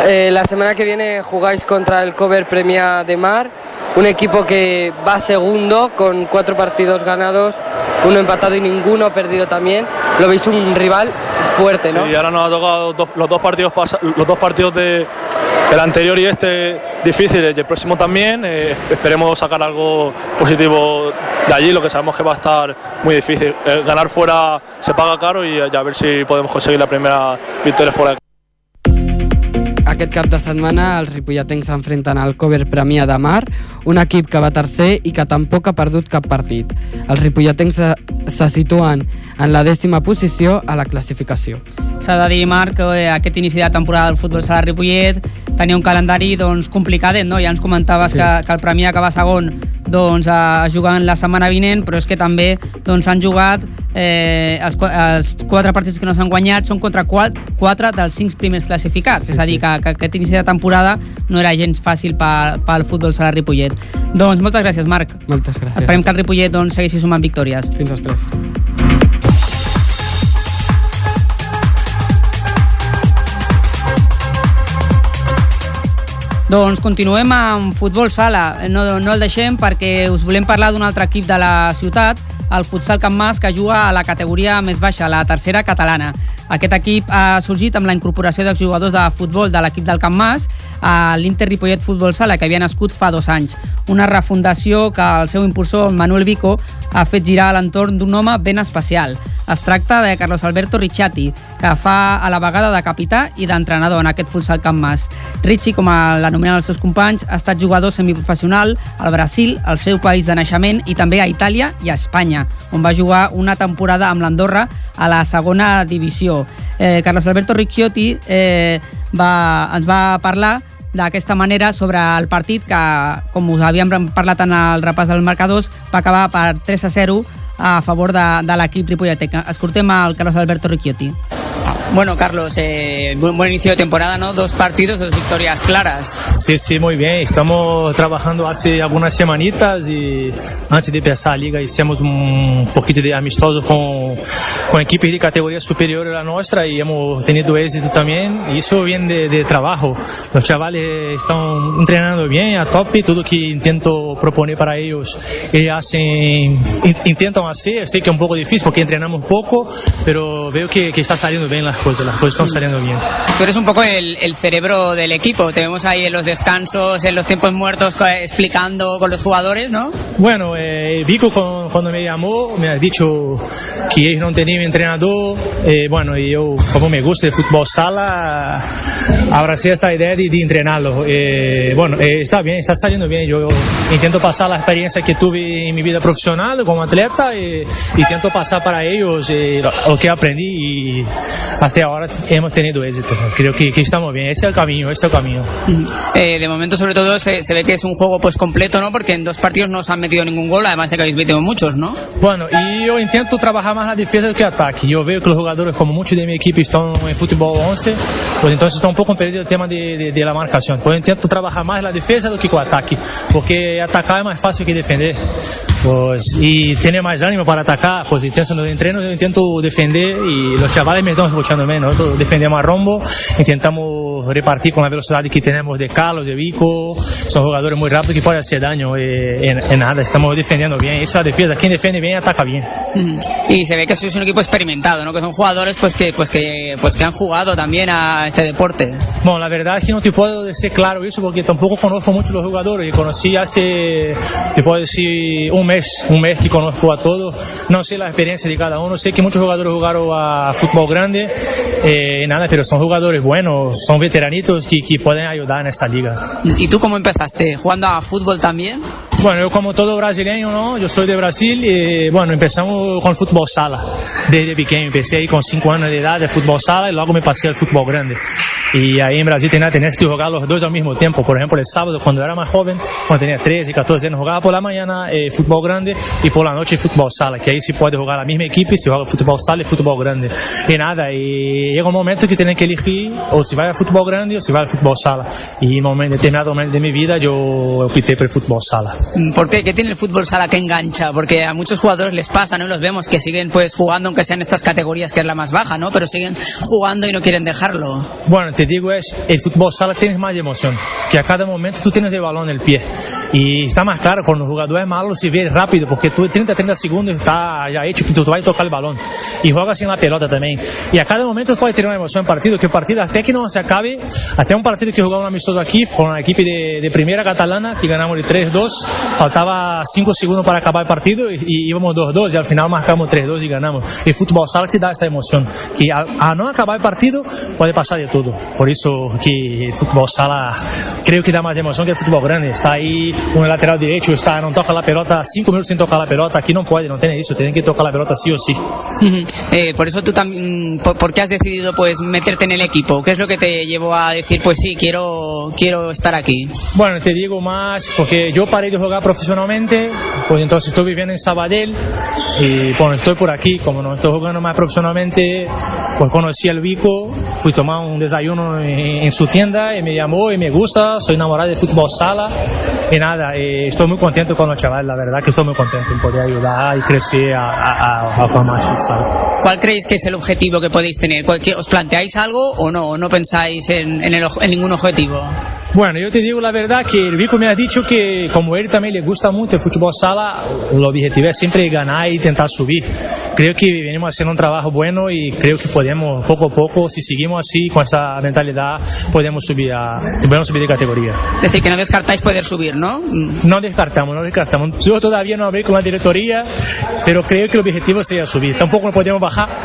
Eh, la semana que viene jugáis contra el Cover Premia de Mar, un equipo que va segundo con cuatro partidos ganados, uno empatado y ninguno perdido también. Lo veis un rival fuerte, ¿no? Y ahora nos ha tocado dos, los dos partidos los dos partidos de el anterior y este difíciles y el próximo también. Eh, esperemos sacar algo positivo de allí, lo que sabemos que va a estar muy difícil. Eh, ganar fuera se paga caro y ya a ver si podemos conseguir la primera victoria fuera. Aquest cap de setmana els ripolletens s'enfrenten al Cover Premià de Mar, un equip que va tercer i que tampoc ha perdut cap partit. Els ripolletens se, se situen en la dècima posició a la classificació. S'ha de dir, Marc, que aquest inici de temporada del futbol sala Ripollet tenia un calendari doncs, complicadet, no? Ja ens comentaves sí. que, que el Premià que va segon doncs, a jugar la setmana vinent, però és que també doncs, han jugat eh, els, els quatre partits que no s'han guanyat són contra quatre, quatre dels cinc primers classificats, sí, és a dir, que, que aquest inici de temporada no era gens fàcil pel, pel futbol sala Ripollet. Doncs moltes gràcies, Marc. Moltes gràcies. Esperem que el Ripollet doncs, segueixi sumant victòries. Fins després. Doncs continuem amb futbol sala. No, no el deixem perquè us volem parlar d'un altre equip de la ciutat, el Futsal Can Mas, que juga a la categoria més baixa, la tercera catalana. Aquest equip ha sorgit amb la incorporació dels jugadors de futbol de l'equip del Can Mas a l'Inter Ripollet Futbol Sala, que havia nascut fa dos anys. Una refundació que el seu impulsor, Manuel Vico, ha fet girar a l'entorn d'un home ben especial. Es tracta de Carlos Alberto Ricciati, que fa a la vegada de capità i d'entrenador en aquest futsal Camp Mas. Ricci, com l'anomenen els seus companys, ha estat jugador semiprofessional al Brasil, el seu país de naixement, i també a Itàlia i a Espanya, on va jugar una temporada amb l'Andorra a la segona divisió. Eh, Carlos Alberto Ricciotti eh, va, ens va parlar d'aquesta manera sobre el partit que, com us havíem parlat en el repàs del marcadors, va acabar per 3 a 0 a favor de, de l'equip ripolletec. Escoltem al Carlos Alberto Ricciotti. Bueno, Carlos, eh, buen, buen, inicio de temporada, ¿no? Dos partidos, dos victorias claras. Sí, sí, muy bien. Estamos trabajando hace algunas semanitas y antes de empezar a liga hicimos un poquito de amistoso con, con equipos de categoría superior a la nuestra y hemos tenido éxito también. Y eso viene de, de trabajo. Los chavales están entrenando bien, a tope, todo que intento proponer para ellos, ellos hacen, intentan hacer. Sé que es un poco difícil porque entrenamos poco, pero veo que, que está saliendo bien las cosas, las cosas están saliendo bien. Tú eres un poco el, el, cerebro del equipo, te vemos ahí en los descansos, en los tiempos muertos, explicando con los jugadores, ¿no? Bueno, eh, Vico cuando, cuando, me llamó me ha dicho que ellos no tenían entrenador, eh, bueno, y yo como me gusta el fútbol sala, abracé esta idea de, de entrenarlo. Eh, bueno, está bien, está saliendo bien, yo intento pasar la experiencia que tuve en mi vida profesional como atleta y intento pasar para ellos lo que aprendí y hasta ahora hemos tenido éxito. Creo que, que, estamos bien. Ese es el camino, ese es el camino. Eh, de momento, sobre todo, se, se, ve que es un juego pues completo, ¿no? Porque en dos partidos no se han metido ningún gol, además de que habéis metido muchos, ¿no? Bueno, y yo intento trabajar más la defensa que el ataque. Yo veo que los jugadores, como muchos de mi equipo, están en fútbol 11, pues entonces está un poco perdido el tema de, de, de la marcación. Pues intento trabajar más la defensa do que con el ataque, porque atacar es más fácil que defender. Pues, y tener más ánimo para atacar, pues intento, en los entrenos yo intento defender y los chavales me están escuchando bem. Nós defendemos a rombo, intentamos repartir com a velocidade que temos de Carlos, de Vico. São jogadores muito rápidos que podem fazer dano em, nada. Estamos defendiendo bem. Isso é a defesa. Quem defende bem ataca bem. Y se ve que sois un equipo experimentado, ¿no? Que son jugadores pues que pues que pues que han jugado también a este deporte. Bom, la verdad es que no te puedo decir claro eso porque tampoco conozco mucho los jugadores. Conocí hace, te puedo decir, un mes, un mes que conozco a todos. No sé la experiencia de cada uno. Sé que muchos jugadores jugaron a fútbol grande eh, nada, pero son jugadores buenos, son veteranitos que, que, pueden ayudar en esta liga. ¿Y tú cómo empezaste? ¿Jugando a fútbol también? Bueno, yo como todo brasileño, ¿no? Yo soy de Brasil y bueno, empezamos con fútbol sala desde pequeño. Empecé ahí con 5 años de edad de fútbol sala y luego me pasé al fútbol grande. Y ahí en Brasil tenía, tenías que jugar los dos al mismo tiempo. Por ejemplo, el sábado, cuando era más joven, cuando tenía 13, 14 años, jugaba por la mañana eh, fútbol grande y por la noche fútbol sala, que ahí se puede jugar la misma equipe, se juega fútbol sala y fútbol grande. Y nada, y llega un momento que tienen que elegir o si va al fútbol grande o si va al fútbol sala. Y en un determinado momento de mi vida yo opté por el fútbol sala. ¿Por qué? ¿Qué tiene el fútbol sala que engancha? Porque a muchos jugadores les pasa, ¿no? Los vemos que siguen pues jugando, aunque sean estas categorías que es la más baja, ¿no? Pero siguen jugando y no quieren dejarlo. Bueno, te digo es, el fútbol sala tienes más emoción, que a cada momento tú tienes el balón en el pie. Y está más claro, cuando el jugador es malo se ve rápido, porque tú 30, 30 segundos está ya hecho que tú, tú vas a tocar el balón. Y juega sin la pelota también. Y a cada momento puede tener una emoción en partido, que el partido hasta que no se acabe, hasta un partido que jugaba un amistoso aquí con la equipe de, de primera catalana, que ganamos de 3-2, faltaba 5 segundos para acabar el partido y, y íbamos 2-2 y al final marcamos 3-2 y ganamos. El fútbol sala te da esa emoción, que a, a, no acabar el partido puede pasar de todo. Por eso que el fútbol sala creo que da más emoción que el fútbol grande. Está ahí un lateral derecho, está, no toca la pelota 5 minutos sin tocar la pelota, aquí no no tiene eso, tiene que tocar la pelota sí o sí. eh, por eso tú también, por, ¿por qué has decidido pues meterte en el equipo? ¿Qué es lo que te llevó a decir, pues sí, quiero, quiero estar aquí? Bueno, te digo más porque yo paré de jugar profesionalmente, pues entonces estoy viviendo en Sabadell y bueno, estoy por aquí, como no estoy jugando más profesionalmente, pues conocí al Vico, fui a tomar un desayuno en, en, su tienda y me llamó y me gusta, soy enamorado de fútbol sala y nada, y estoy muy contento con los chavales, la verdad que estoy muy contento en poder ayudar y crecer a, a, a, más futsal. ¿Cuál creéis que es el objetivo que podéis tener? ¿Os planteáis algo o no? ¿O no pensáis en, en, el, en ningún objetivo? Bueno, yo te digo la verdad que el Vico me ha dicho que como él también le gusta mucho el fútbol sala, el objetivo es siempre ganar y intentar subir. Creo que venimos haciendo un trabajo bueno y creo que podemos poco a poco, si seguimos así con esa mentalidad, podemos subir a, podemos subir de categoría. Es decir, que no descartáis poder subir, ¿no? No descartamos, no descartamos. Yo todavía no hablé con la directoría, pero creo que el objetivo sería subir. Tampoco podemos bajar.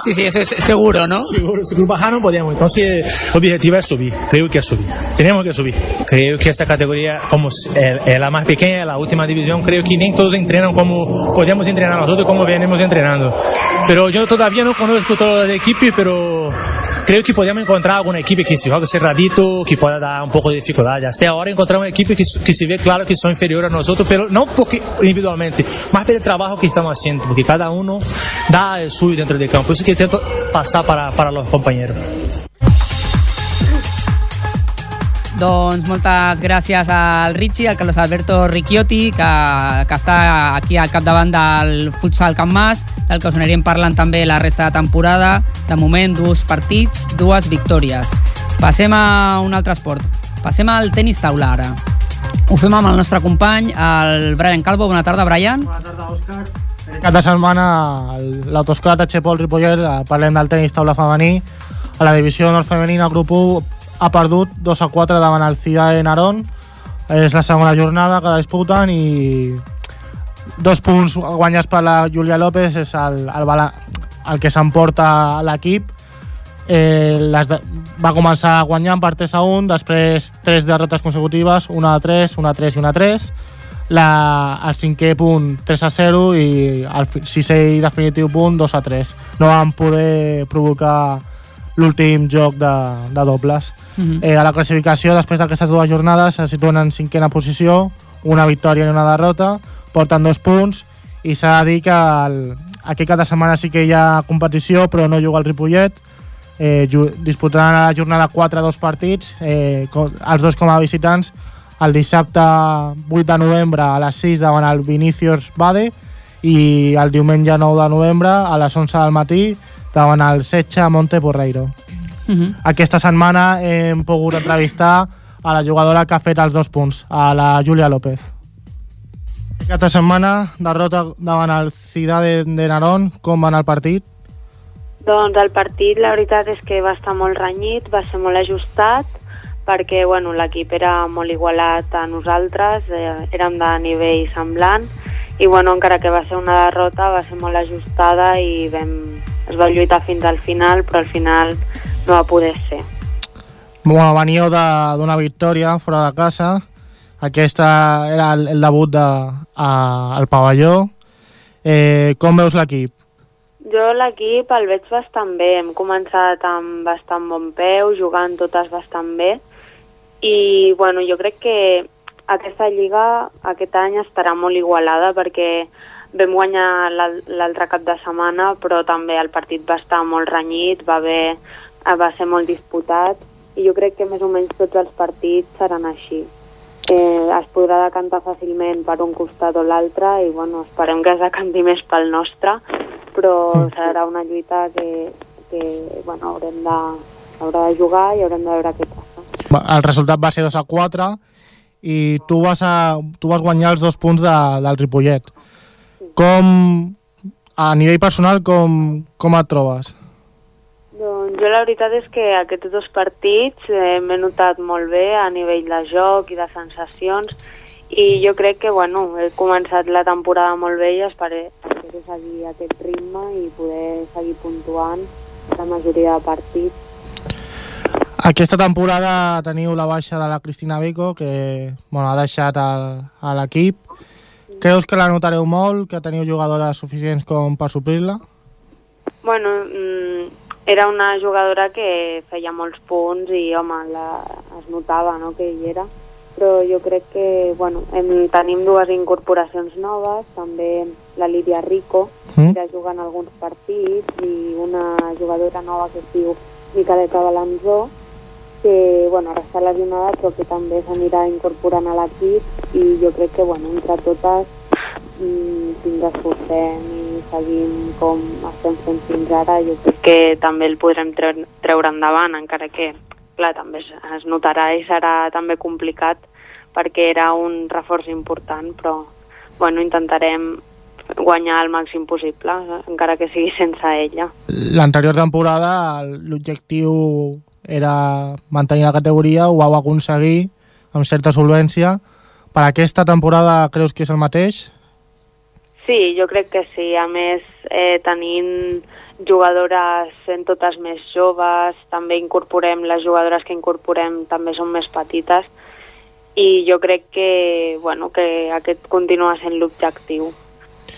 Sí, sí, eso es seguro, ¿no? Seguro, si bajar no podemos. Entonces, el objetivo es subir. Creo que es subir. Tenemos que subir. Creo que esa categoría, como es, es la más pequeña, la última división, creo que ni todos entrenan como podemos entrenar nosotros, como venimos entrenando. Pero yo todavía no conozco todo el equipo, pero creo que podemos encontrar alguma equipe que se joga cerradito, que pode dar um pouco de dificuldade. Até a hora encontrar uma equipe que, que se vê claro que são inferiores a nós outros, pelo, não porque individualmente, mas pelo trabalho que estamos fazendo, porque cada um dá o suyo dentro de campo. Isso que tento passar para, para os companheiros. Doncs moltes gràcies al Richie, al Carlos Alberto Ricchiotti, que, que està aquí al capdavant del futsal Can Mas, del que us anirem parlant també la resta de temporada. De moment, dos partits, dues victòries. Passem a un altre esport. Passem al tenis taula ara. Ho fem amb el nostre company, el Brian Calvo. Bona tarda, Brian. Bona tarda, Òscar. Cap de setmana l'autosclat a Xepol Ripollet eh, parlem del tenis taula femení a la divisió nord femenina grup 1 ha perdut 2 a 4 davant el CIDA de Narón és la segona jornada que disputen i dos punts guanyats per la Júlia López és el, el, el que s'emporta l'equip. Eh, les va començar guanyant per 3 a 1 després 3 derrotes consecutives una a 3, una a 3 i una a 3 la, el cinquè punt 3 a 0 i el sisè i definitiu punt 2 a 3 no van poder provocar l'últim joc de, de dobles Mhm. mm -hmm. eh, a la classificació després d'aquestes dues jornades se situen en cinquena posició una victòria i una derrota porten dos punts i s'ha de dir que el, aquest cap de setmana sí que hi ha competició però no juga el Ripollet eh, disputaran a la jornada 4 dos partits eh, els dos com a visitants el dissabte 8 de novembre a les 6 davant el Vinicius Bade i el diumenge 9 de novembre a les 11 del matí davant el Setxa Monte Porreiro. Uh -huh. Aquesta setmana hem pogut entrevistar a la jugadora que ha fet els dos punts, a la Júlia López. Aquesta setmana, derrota davant el Ciudad de, de Narón, com va anar el partit? Doncs el partit la veritat és que va estar molt renyit, va ser molt ajustat, perquè bueno, l'equip era molt igualat a nosaltres, eh, érem de nivell semblant, i bueno, encara que va ser una derrota, va ser molt ajustada i vam, es va lluitar fins al final, però al final no va poder ser. Bueno, veníeu d'una victòria fora de casa, aquesta era el, el debut de, a, al pavelló. Eh, com veus l'equip? Jo l'equip el veig bastant bé, hem començat amb bastant bon peu, jugant totes bastant bé, i bueno, jo crec que aquesta lliga aquest any estarà molt igualada perquè vam guanyar l'altre cap de setmana, però també el partit va estar molt renyit, va, haver, va ser molt disputat, i jo crec que més o menys tots els partits seran així. Eh, es podrà decantar fàcilment per un costat o l'altre i bueno, esperem que es decanti més pel nostre, però serà una lluita que, que bueno, haurem de, haurà de jugar i haurem de veure què passa. El resultat va ser 2 a 4 i tu vas, a, tu vas guanyar els dos punts de, del Ripollet. Com, a nivell personal, com, com et trobes? Doncs jo la veritat és que aquests dos partits eh, m'he notat molt bé a nivell de joc i de sensacions i jo crec que bueno, he començat la temporada molt bé i esperé, esperé seguir aquest ritme i poder seguir puntuant la majoria de partits. Aquesta temporada teniu la baixa de la Cristina Vico, que bueno, ha deixat el, a l'equip. Creus que la notareu molt, que teniu jugadores suficients com per suplir-la? Bueno, mm, era una jugadora que feia molts punts i, home, la, es notava no, que hi era. Però jo crec que, bueno, hem, tenim dues incorporacions noves, també la Lídia Rico, Mm. que juga en alguns partits, i una jugadora nova que es diu Micaeta Balanzó, que bueno, ara està lesionada però que també s'anirà incorporant a l'equip i jo crec que bueno, entre totes mm, si ens esforcem i seguim com estem fent fins ara jo crec que també el podrem treure, endavant encara que clar, també es, es notarà i serà també complicat perquè era un reforç important, però bueno, intentarem guanyar el màxim possible, encara que sigui sense ella. L'anterior temporada l'objectiu era mantenir la categoria, ho vau aconseguir amb certa solvència. Per aquesta temporada creus que és el mateix? Sí, jo crec que sí. A més, eh, tenint jugadores sent totes més joves, també incorporem, les jugadores que incorporem també són més petites i jo crec que, bueno, que aquest continua sent l'objectiu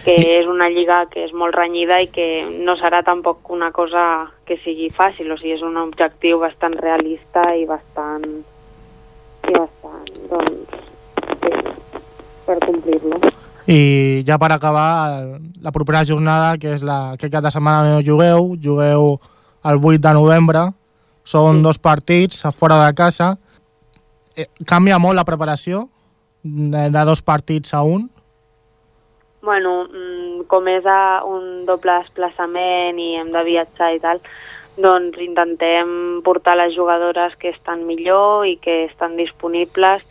que és una lliga que és molt renyida i que no serà tampoc una cosa que sigui fàcil, o sigui, és un objectiu bastant realista i bastant i bastant, doncs, sí, per complir-lo. I ja per acabar, la propera jornada, que és la que cada setmana no jugueu, jugueu el 8 de novembre, són sí. dos partits a fora de casa. Eh, Canvia molt la preparació de, de dos partits a un? Bueno, mm, com és a un doble desplaçament i hem de viatjar i tal, doncs intentem portar les jugadores que estan millor i que estan disponibles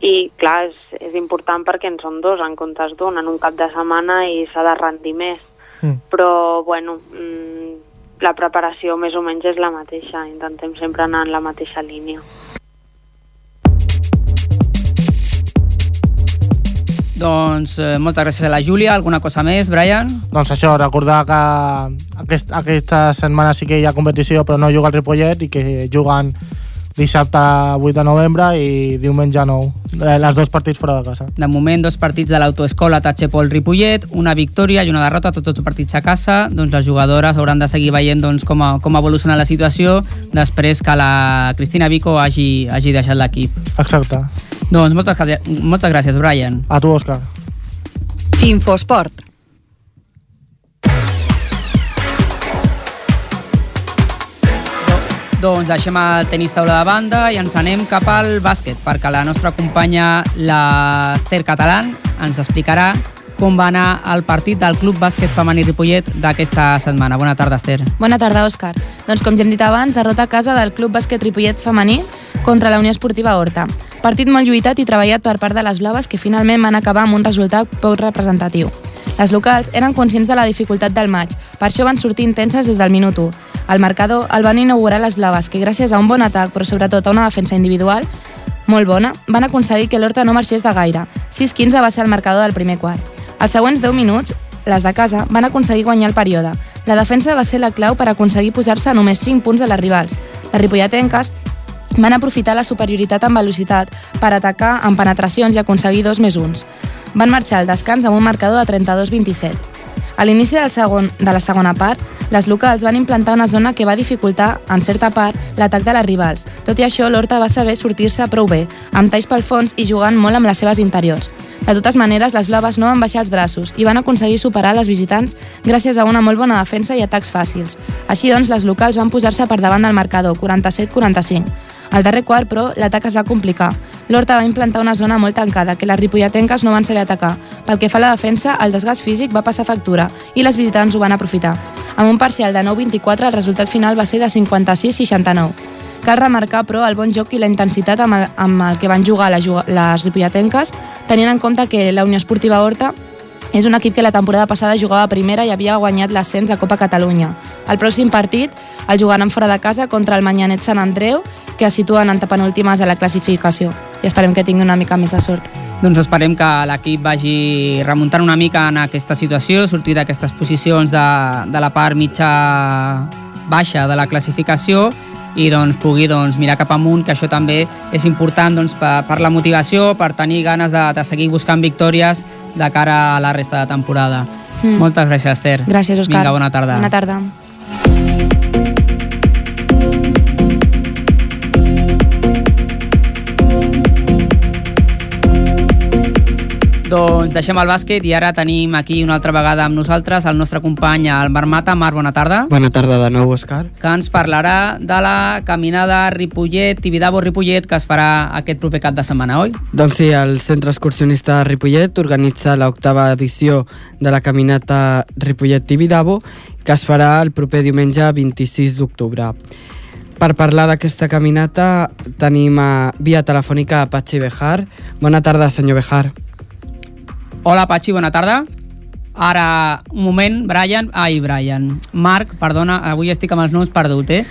i clar, és, és important perquè en són dos en comptes d'un, en un cap de setmana i s'ha de rendir més. Mm. Però, bueno, mm, la preparació més o menys és la mateixa, intentem sempre anar en la mateixa línia. Doncs eh, moltes gràcies a la Júlia. Alguna cosa més, Brian? Doncs això, recordar que aquest, aquesta setmana sí que hi ha competició però no juga el Ripollet i que juguen dissabte 8 de novembre i diumenge 9. Eh, les dos partits fora de casa. De moment, dos partits de l'autoescola Tatxepol Ripollet, una victòria i una derrota, tots els partits a casa. Doncs les jugadores hauran de seguir veient doncs, com, a, com evoluciona la situació després que la Cristina Vico hagi, hagi deixat l'equip. Exacte. Doncs moltes, moltes gràcies, Brian. A tu, Òscar. Infosport. Doncs deixem el tenis taula de banda i ens anem cap al bàsquet, perquè la nostra companya, l'Ester Catalán, ens explicarà com va anar el partit del Club Bàsquet Femení Ripollet d'aquesta setmana. Bona tarda, Esther. Bona tarda, Òscar. Doncs com ja hem dit abans, derrota a casa del Club Bàsquet Ripollet Femení contra la Unió Esportiva Horta. Partit molt lluitat i treballat per part de les blaves que finalment van acabar amb un resultat poc representatiu. Les locals eren conscients de la dificultat del maig, per això van sortir intenses des del minut 1. Al marcador el van inaugurar les blaves, que gràcies a un bon atac, però sobretot a una defensa individual molt bona, van aconseguir que l'Horta no marxés de gaire. 6-15 va ser el marcador del primer quart. Els següents 10 minuts, les de casa van aconseguir guanyar el període. La defensa va ser la clau per aconseguir posar-se a només 5 punts de les rivals. Les ripolletenques van aprofitar la superioritat en velocitat per atacar amb penetracions i aconseguir dos més uns. Van marxar al descans amb un marcador de 32-27. A l'inici segon, de la segona part, les locals van implantar una zona que va dificultar, en certa part, l'atac de les rivals. Tot i això, l'Horta va saber sortir-se prou bé, amb talls pel fons i jugant molt amb les seves interiors. De totes maneres, les blaves no van baixar els braços i van aconseguir superar les visitants gràcies a una molt bona defensa i atacs fàcils. Així doncs, les locals van posar-se per davant del marcador, 47-45. Al darrer quart, però, l'atac es va complicar. L'Horta va implantar una zona molt tancada que les ripolletenques no van saber atacar. Pel que fa a la defensa, el desgast físic va passar factura i les visitants ho van aprofitar. Amb un parcial de 9-24, el resultat final va ser de 56-69. Cal remarcar, però, el bon joc i la intensitat amb el, amb el que van jugar les, les ripolletenques, tenint en compte que la Unió Esportiva Horta és un equip que la temporada passada jugava a primera i havia guanyat l'ascens a Copa Catalunya. El pròxim partit el jugaran fora de casa contra el Manyanet Sant Andreu, que es situen en penúltimes a la classificació. I esperem que tingui una mica més de sort. Doncs esperem que l'equip vagi remuntant una mica en aquesta situació, sortir d'aquestes posicions de, de la part mitja baixa de la classificació i doncs, pugui doncs, mirar cap amunt, que això també és important doncs, per, per la motivació, per tenir ganes de, de seguir buscant victòries de cara a la resta de temporada. Mm. Moltes gràcies, Esther. Gràcies, Òscar. Vinga, bona tarda. Bona tarda. Doncs deixem el bàsquet i ara tenim aquí una altra vegada amb nosaltres el nostre company, el Marc Mata. Marc, bona tarda. Bona tarda de nou, Òscar. Que ens parlarà de la caminada Ripollet, Tibidabo-Ripollet, que es farà aquest proper cap de setmana, oi? Doncs sí, el Centre Excursionista Ripollet organitza l'octava edició de la caminata Ripollet-Tibidabo, que es farà el proper diumenge 26 d'octubre. per parlar d'aquesta caminata tenim a via telefònica a Patxi Bejar. Bona tarda, senyor Bejar. Hola, Patxi, bona tarda. Ara, un moment, Brian... Ai, Brian. Marc, perdona, avui estic amb els noms perdut, eh?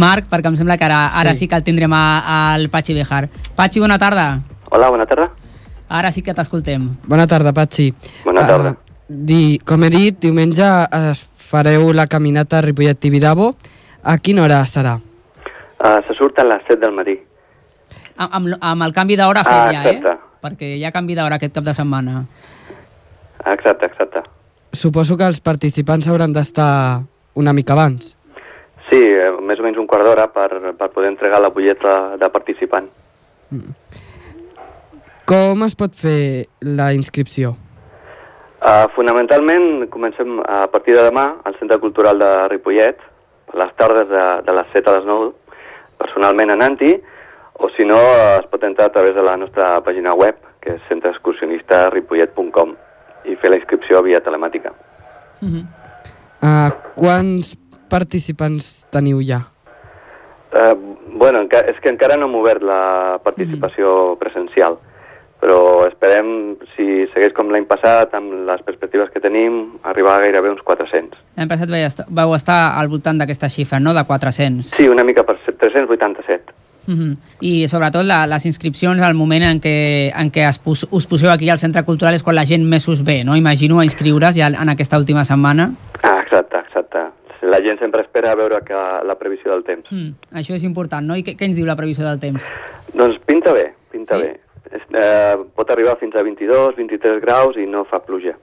Marc, perquè em sembla que ara, ara sí. Sí. que el tindrem a- al Patxi Bejar. Patxi, bona tarda. Hola, bona tarda. Ara sí que t'escoltem. Bona tarda, Patxi. Bona tarda. Uh, di, com he dit, diumenge es fareu la caminata Ripollet-Tibidabo. A quina hora serà? Uh, se surt a les 7 del matí. Amb, amb, amb el canvi d'hora fet Ah, ja, eh? Perquè hi ha canvi d'hora aquest cap de setmana. Exacte, exacte. Suposo que els participants hauran d'estar una mica abans. Sí, eh, més o menys un quart d'hora per, per poder entregar la butlleta de participant. Com es pot fer la inscripció? Uh, fonamentalment, comencem a partir de demà al Centre Cultural de Ripollet, a les tardes de, de les 7 a les 9, personalment anant-hi, o si no, eh, es pot entrar a través de la nostra pàgina web, que és centreexcursionistaripollet.com, i fer la inscripció via telemàtica. Uh, quants participants teniu ja? Uh, bueno, és que encara no hem obert la participació presencial, però esperem, si segueix com l'any passat, amb les perspectives que tenim, arribar a gairebé uns 400. L'any passat vau estar, vau estar al voltant d'aquesta xifra, no?, de 400. Sí, una mica per 387. Mhm. I sobretot la, les inscripcions al moment en què, en què es pos, us poseu aquí al Centre Cultural és quan la gent més us ve, no? Imagino a inscriure's ja en aquesta última setmana. Ah, exacte, exacte. La gent sempre espera a veure que la previsió del temps. Mm, això és important, no? I què, què ens diu la previsió del temps? Doncs pinta bé, pinta sí? bé. Eh, pot arribar fins a 22, 23 graus i no fa pluja.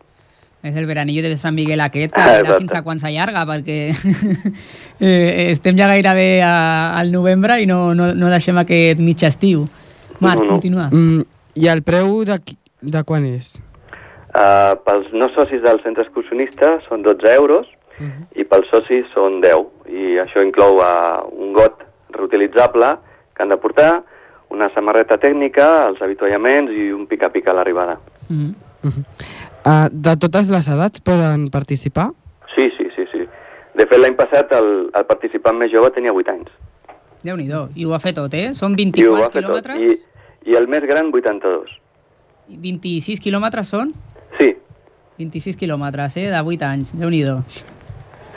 És el veranillo de Sant Miguel aquest, que Ah, fins a quan s'allarga, perquè eh, estem ja gairebé a, al novembre i no, no, no deixem aquest mig estiu. Marc, No, no. continua. Mm, I el preu de, de quan és? Uh, pels no socis del centre excursionista són 12 euros i pels socis són 10. I això inclou uh, un got reutilitzable que han de portar, una samarreta tècnica, els avituallaments i un pica-pica a l'arribada. Mm. Uh, de totes les edats poden participar? Sí, sí, sí, sí. De fet, l'any passat el, el participant més jove tenia 8 anys. Déu-n'hi-do. I ho ha fet tot, eh? Són I ho 24 va fer tot. quilòmetres? I, I el més gran, 82. I 26 quilòmetres són? Sí. 26 quilòmetres, eh? De 8 anys. Déu-n'hi-do.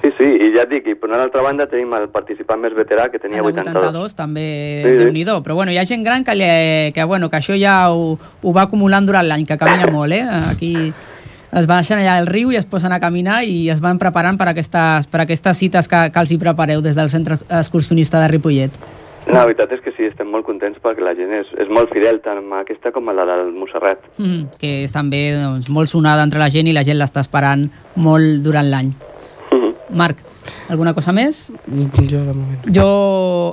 Sí, sí, i ja et dic, i per una altra banda tenim el participant més veterà que tenia De 82. 82 també, Sí, sí. déu-n'hi-do. Però bueno, hi ha gent gran que, li, que, bueno, que això ja ho, ho va acumulant durant l'any, que camina molt, eh? Aquí es baixen allà al riu i es posen a caminar i es van preparant per aquestes, per aquestes cites que, que els hi prepareu des del centre excursionista de Ripollet. La veritat és que sí, estem molt contents perquè la gent és, és molt fidel, tant amb aquesta com amb la del Montserrat. Mm, que és també doncs, molt sonada entre la gent i la gent l'està esperant molt durant l'any. Marc, alguna cosa més? Jo, de moment. Jo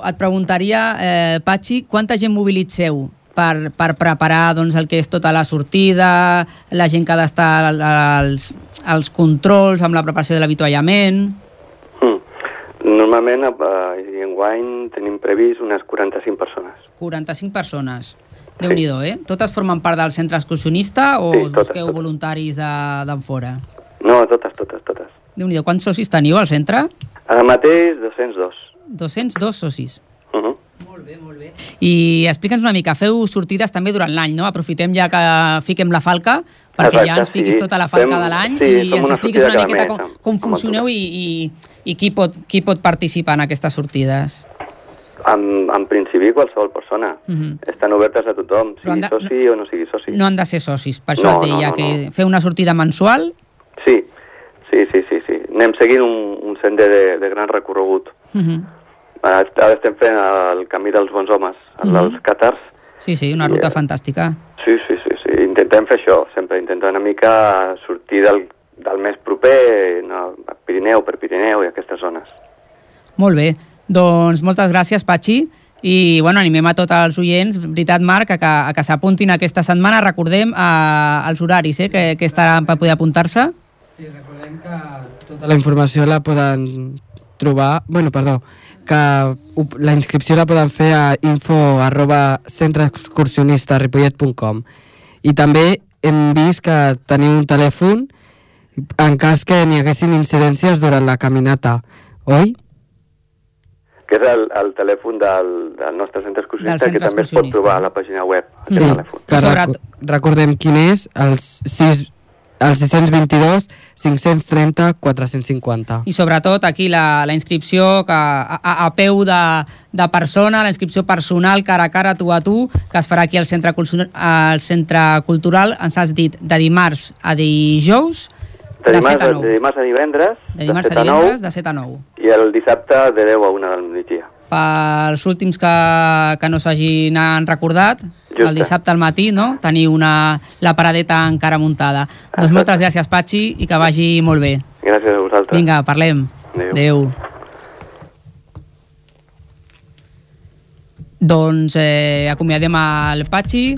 et preguntaria, eh, Patxi, quanta gent mobilitzeu per, per preparar doncs, el que és tota la sortida, la gent que ha d'estar al- als, als controls, amb la preparació de l'avituallament... Normalment, eh, i enguany tenim previst unes 45 persones. 45 persones. déu nhi eh? Totes formen part del centre excursionista o Sí, totes, busqueu voluntaris de- d'en fora? No, totes, totes, totes. déu nhi Quants socis teniu al centre? Ara mateix, 202. 202 socis. Uh -huh. I explica'ns una mica, feu sortides també durant l'any, no? Aprofitem ja que fiquem la falca, perquè Exacte, ja ens fiquis sí. tota la falca Fem- de l'any sí, i ens una expliquis sortida una cada miqueta com, com funcioneu i, i, i qui, pot, qui pot participar en aquestes sortides. En, en principi, qualsevol persona. Mhm. Estan obertes a tothom, sigui de- soci o no sigui soci. No han de ser socis, per això No, et deia no, no, que feu una sortida mensual Sí, sí, sí, sí, sí. Anem seguint un, un sender de, de gran recorregut. Mhm. Ara ara estem fent el camí dels bons homes, el Mhm. dels càtars. Sí, sí, una ruta fantàstica. Sí, sí, sí, sí. Intentem fer això, sempre intentar una mica sortir del, del més proper, no, a Pirineu per Pirineu i aquestes zones. Molt bé, doncs moltes gràcies, Patxi. I bueno, animem a tots els oients, veritat Marc, a que, a que s'apuntin aquesta setmana. Recordem eh, els horaris eh, que, que estaran per poder apuntar-se. Sí, recordem que tota la informació la poden trobar... Bueno, perdó, que la inscripció la poden fer a info arroba centreexcursionistaripollet.com i també hem vist que teniu un telèfon en cas que n'hi haguessin incidències durant la caminata, oi? que és el, el telèfon del, del nostre centre excursionista, centre que també es pot trobar a la pàgina web. Sí, que reco recordem quin és, el, 6, el 622 530 450. I sobretot aquí la, la inscripció que a, a, a peu de, de persona, la inscripció personal cara a cara, tu a tu, que es farà aquí al centre, al centre cultural, ens has dit de dimarts a dijous, De de, dimarts, 7 a de, 9. de dimarts a divendres, De dimarts de a 7 a 9, divendres, de 7 a 9. i el dissabte de 10 a 1 del migdia. Pels últims que, que no s'hagin recordat, Justa. el dissabte al matí, no? Teniu una, la paradeta encara muntada. Doncs moltes gràcies, Patxi, i que vagi molt bé. Gràcies a vosaltres. Vinga, parlem. Adéu. Adéu. Doncs eh, acomiadem el Patxi,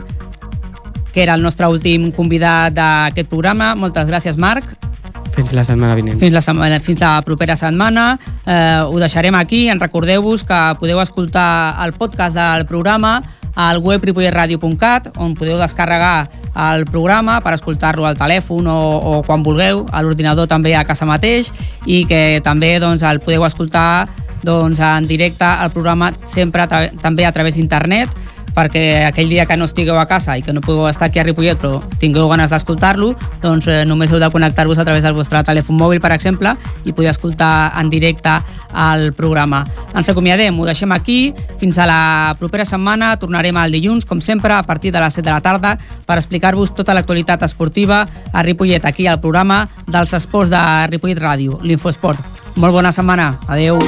que era el nostre últim convidat d'aquest programa. Moltes gràcies, Marc. Fins la setmana vinent. Fins la, setmana, fins la propera setmana. Eh, ho deixarem aquí. En recordeu-vos que podeu escoltar el podcast del programa al web ripolletradio.cat, on podeu descarregar el programa per escoltar-lo al telèfon o, o quan vulgueu, a l'ordinador també a casa mateix, i que també doncs, el podeu escoltar doncs, en directe al programa sempre ta- també a través d'internet perquè aquell dia que no estigueu a casa i que no pugueu estar aquí a Ripollet però tingueu ganes d'escoltar-lo, doncs eh, només heu de connectar-vos a través del vostre telèfon mòbil, per exemple, i poder escoltar en directe el programa. Ens acomiadem, ho deixem aquí. Fins a la propera setmana. Tornarem el dilluns, com sempre, a partir de les 7 de la tarda, per explicar-vos tota l'actualitat esportiva a Ripollet, aquí al programa dels esports de Ripollet Ràdio, l'Infosport. Molt bona setmana. Adeu.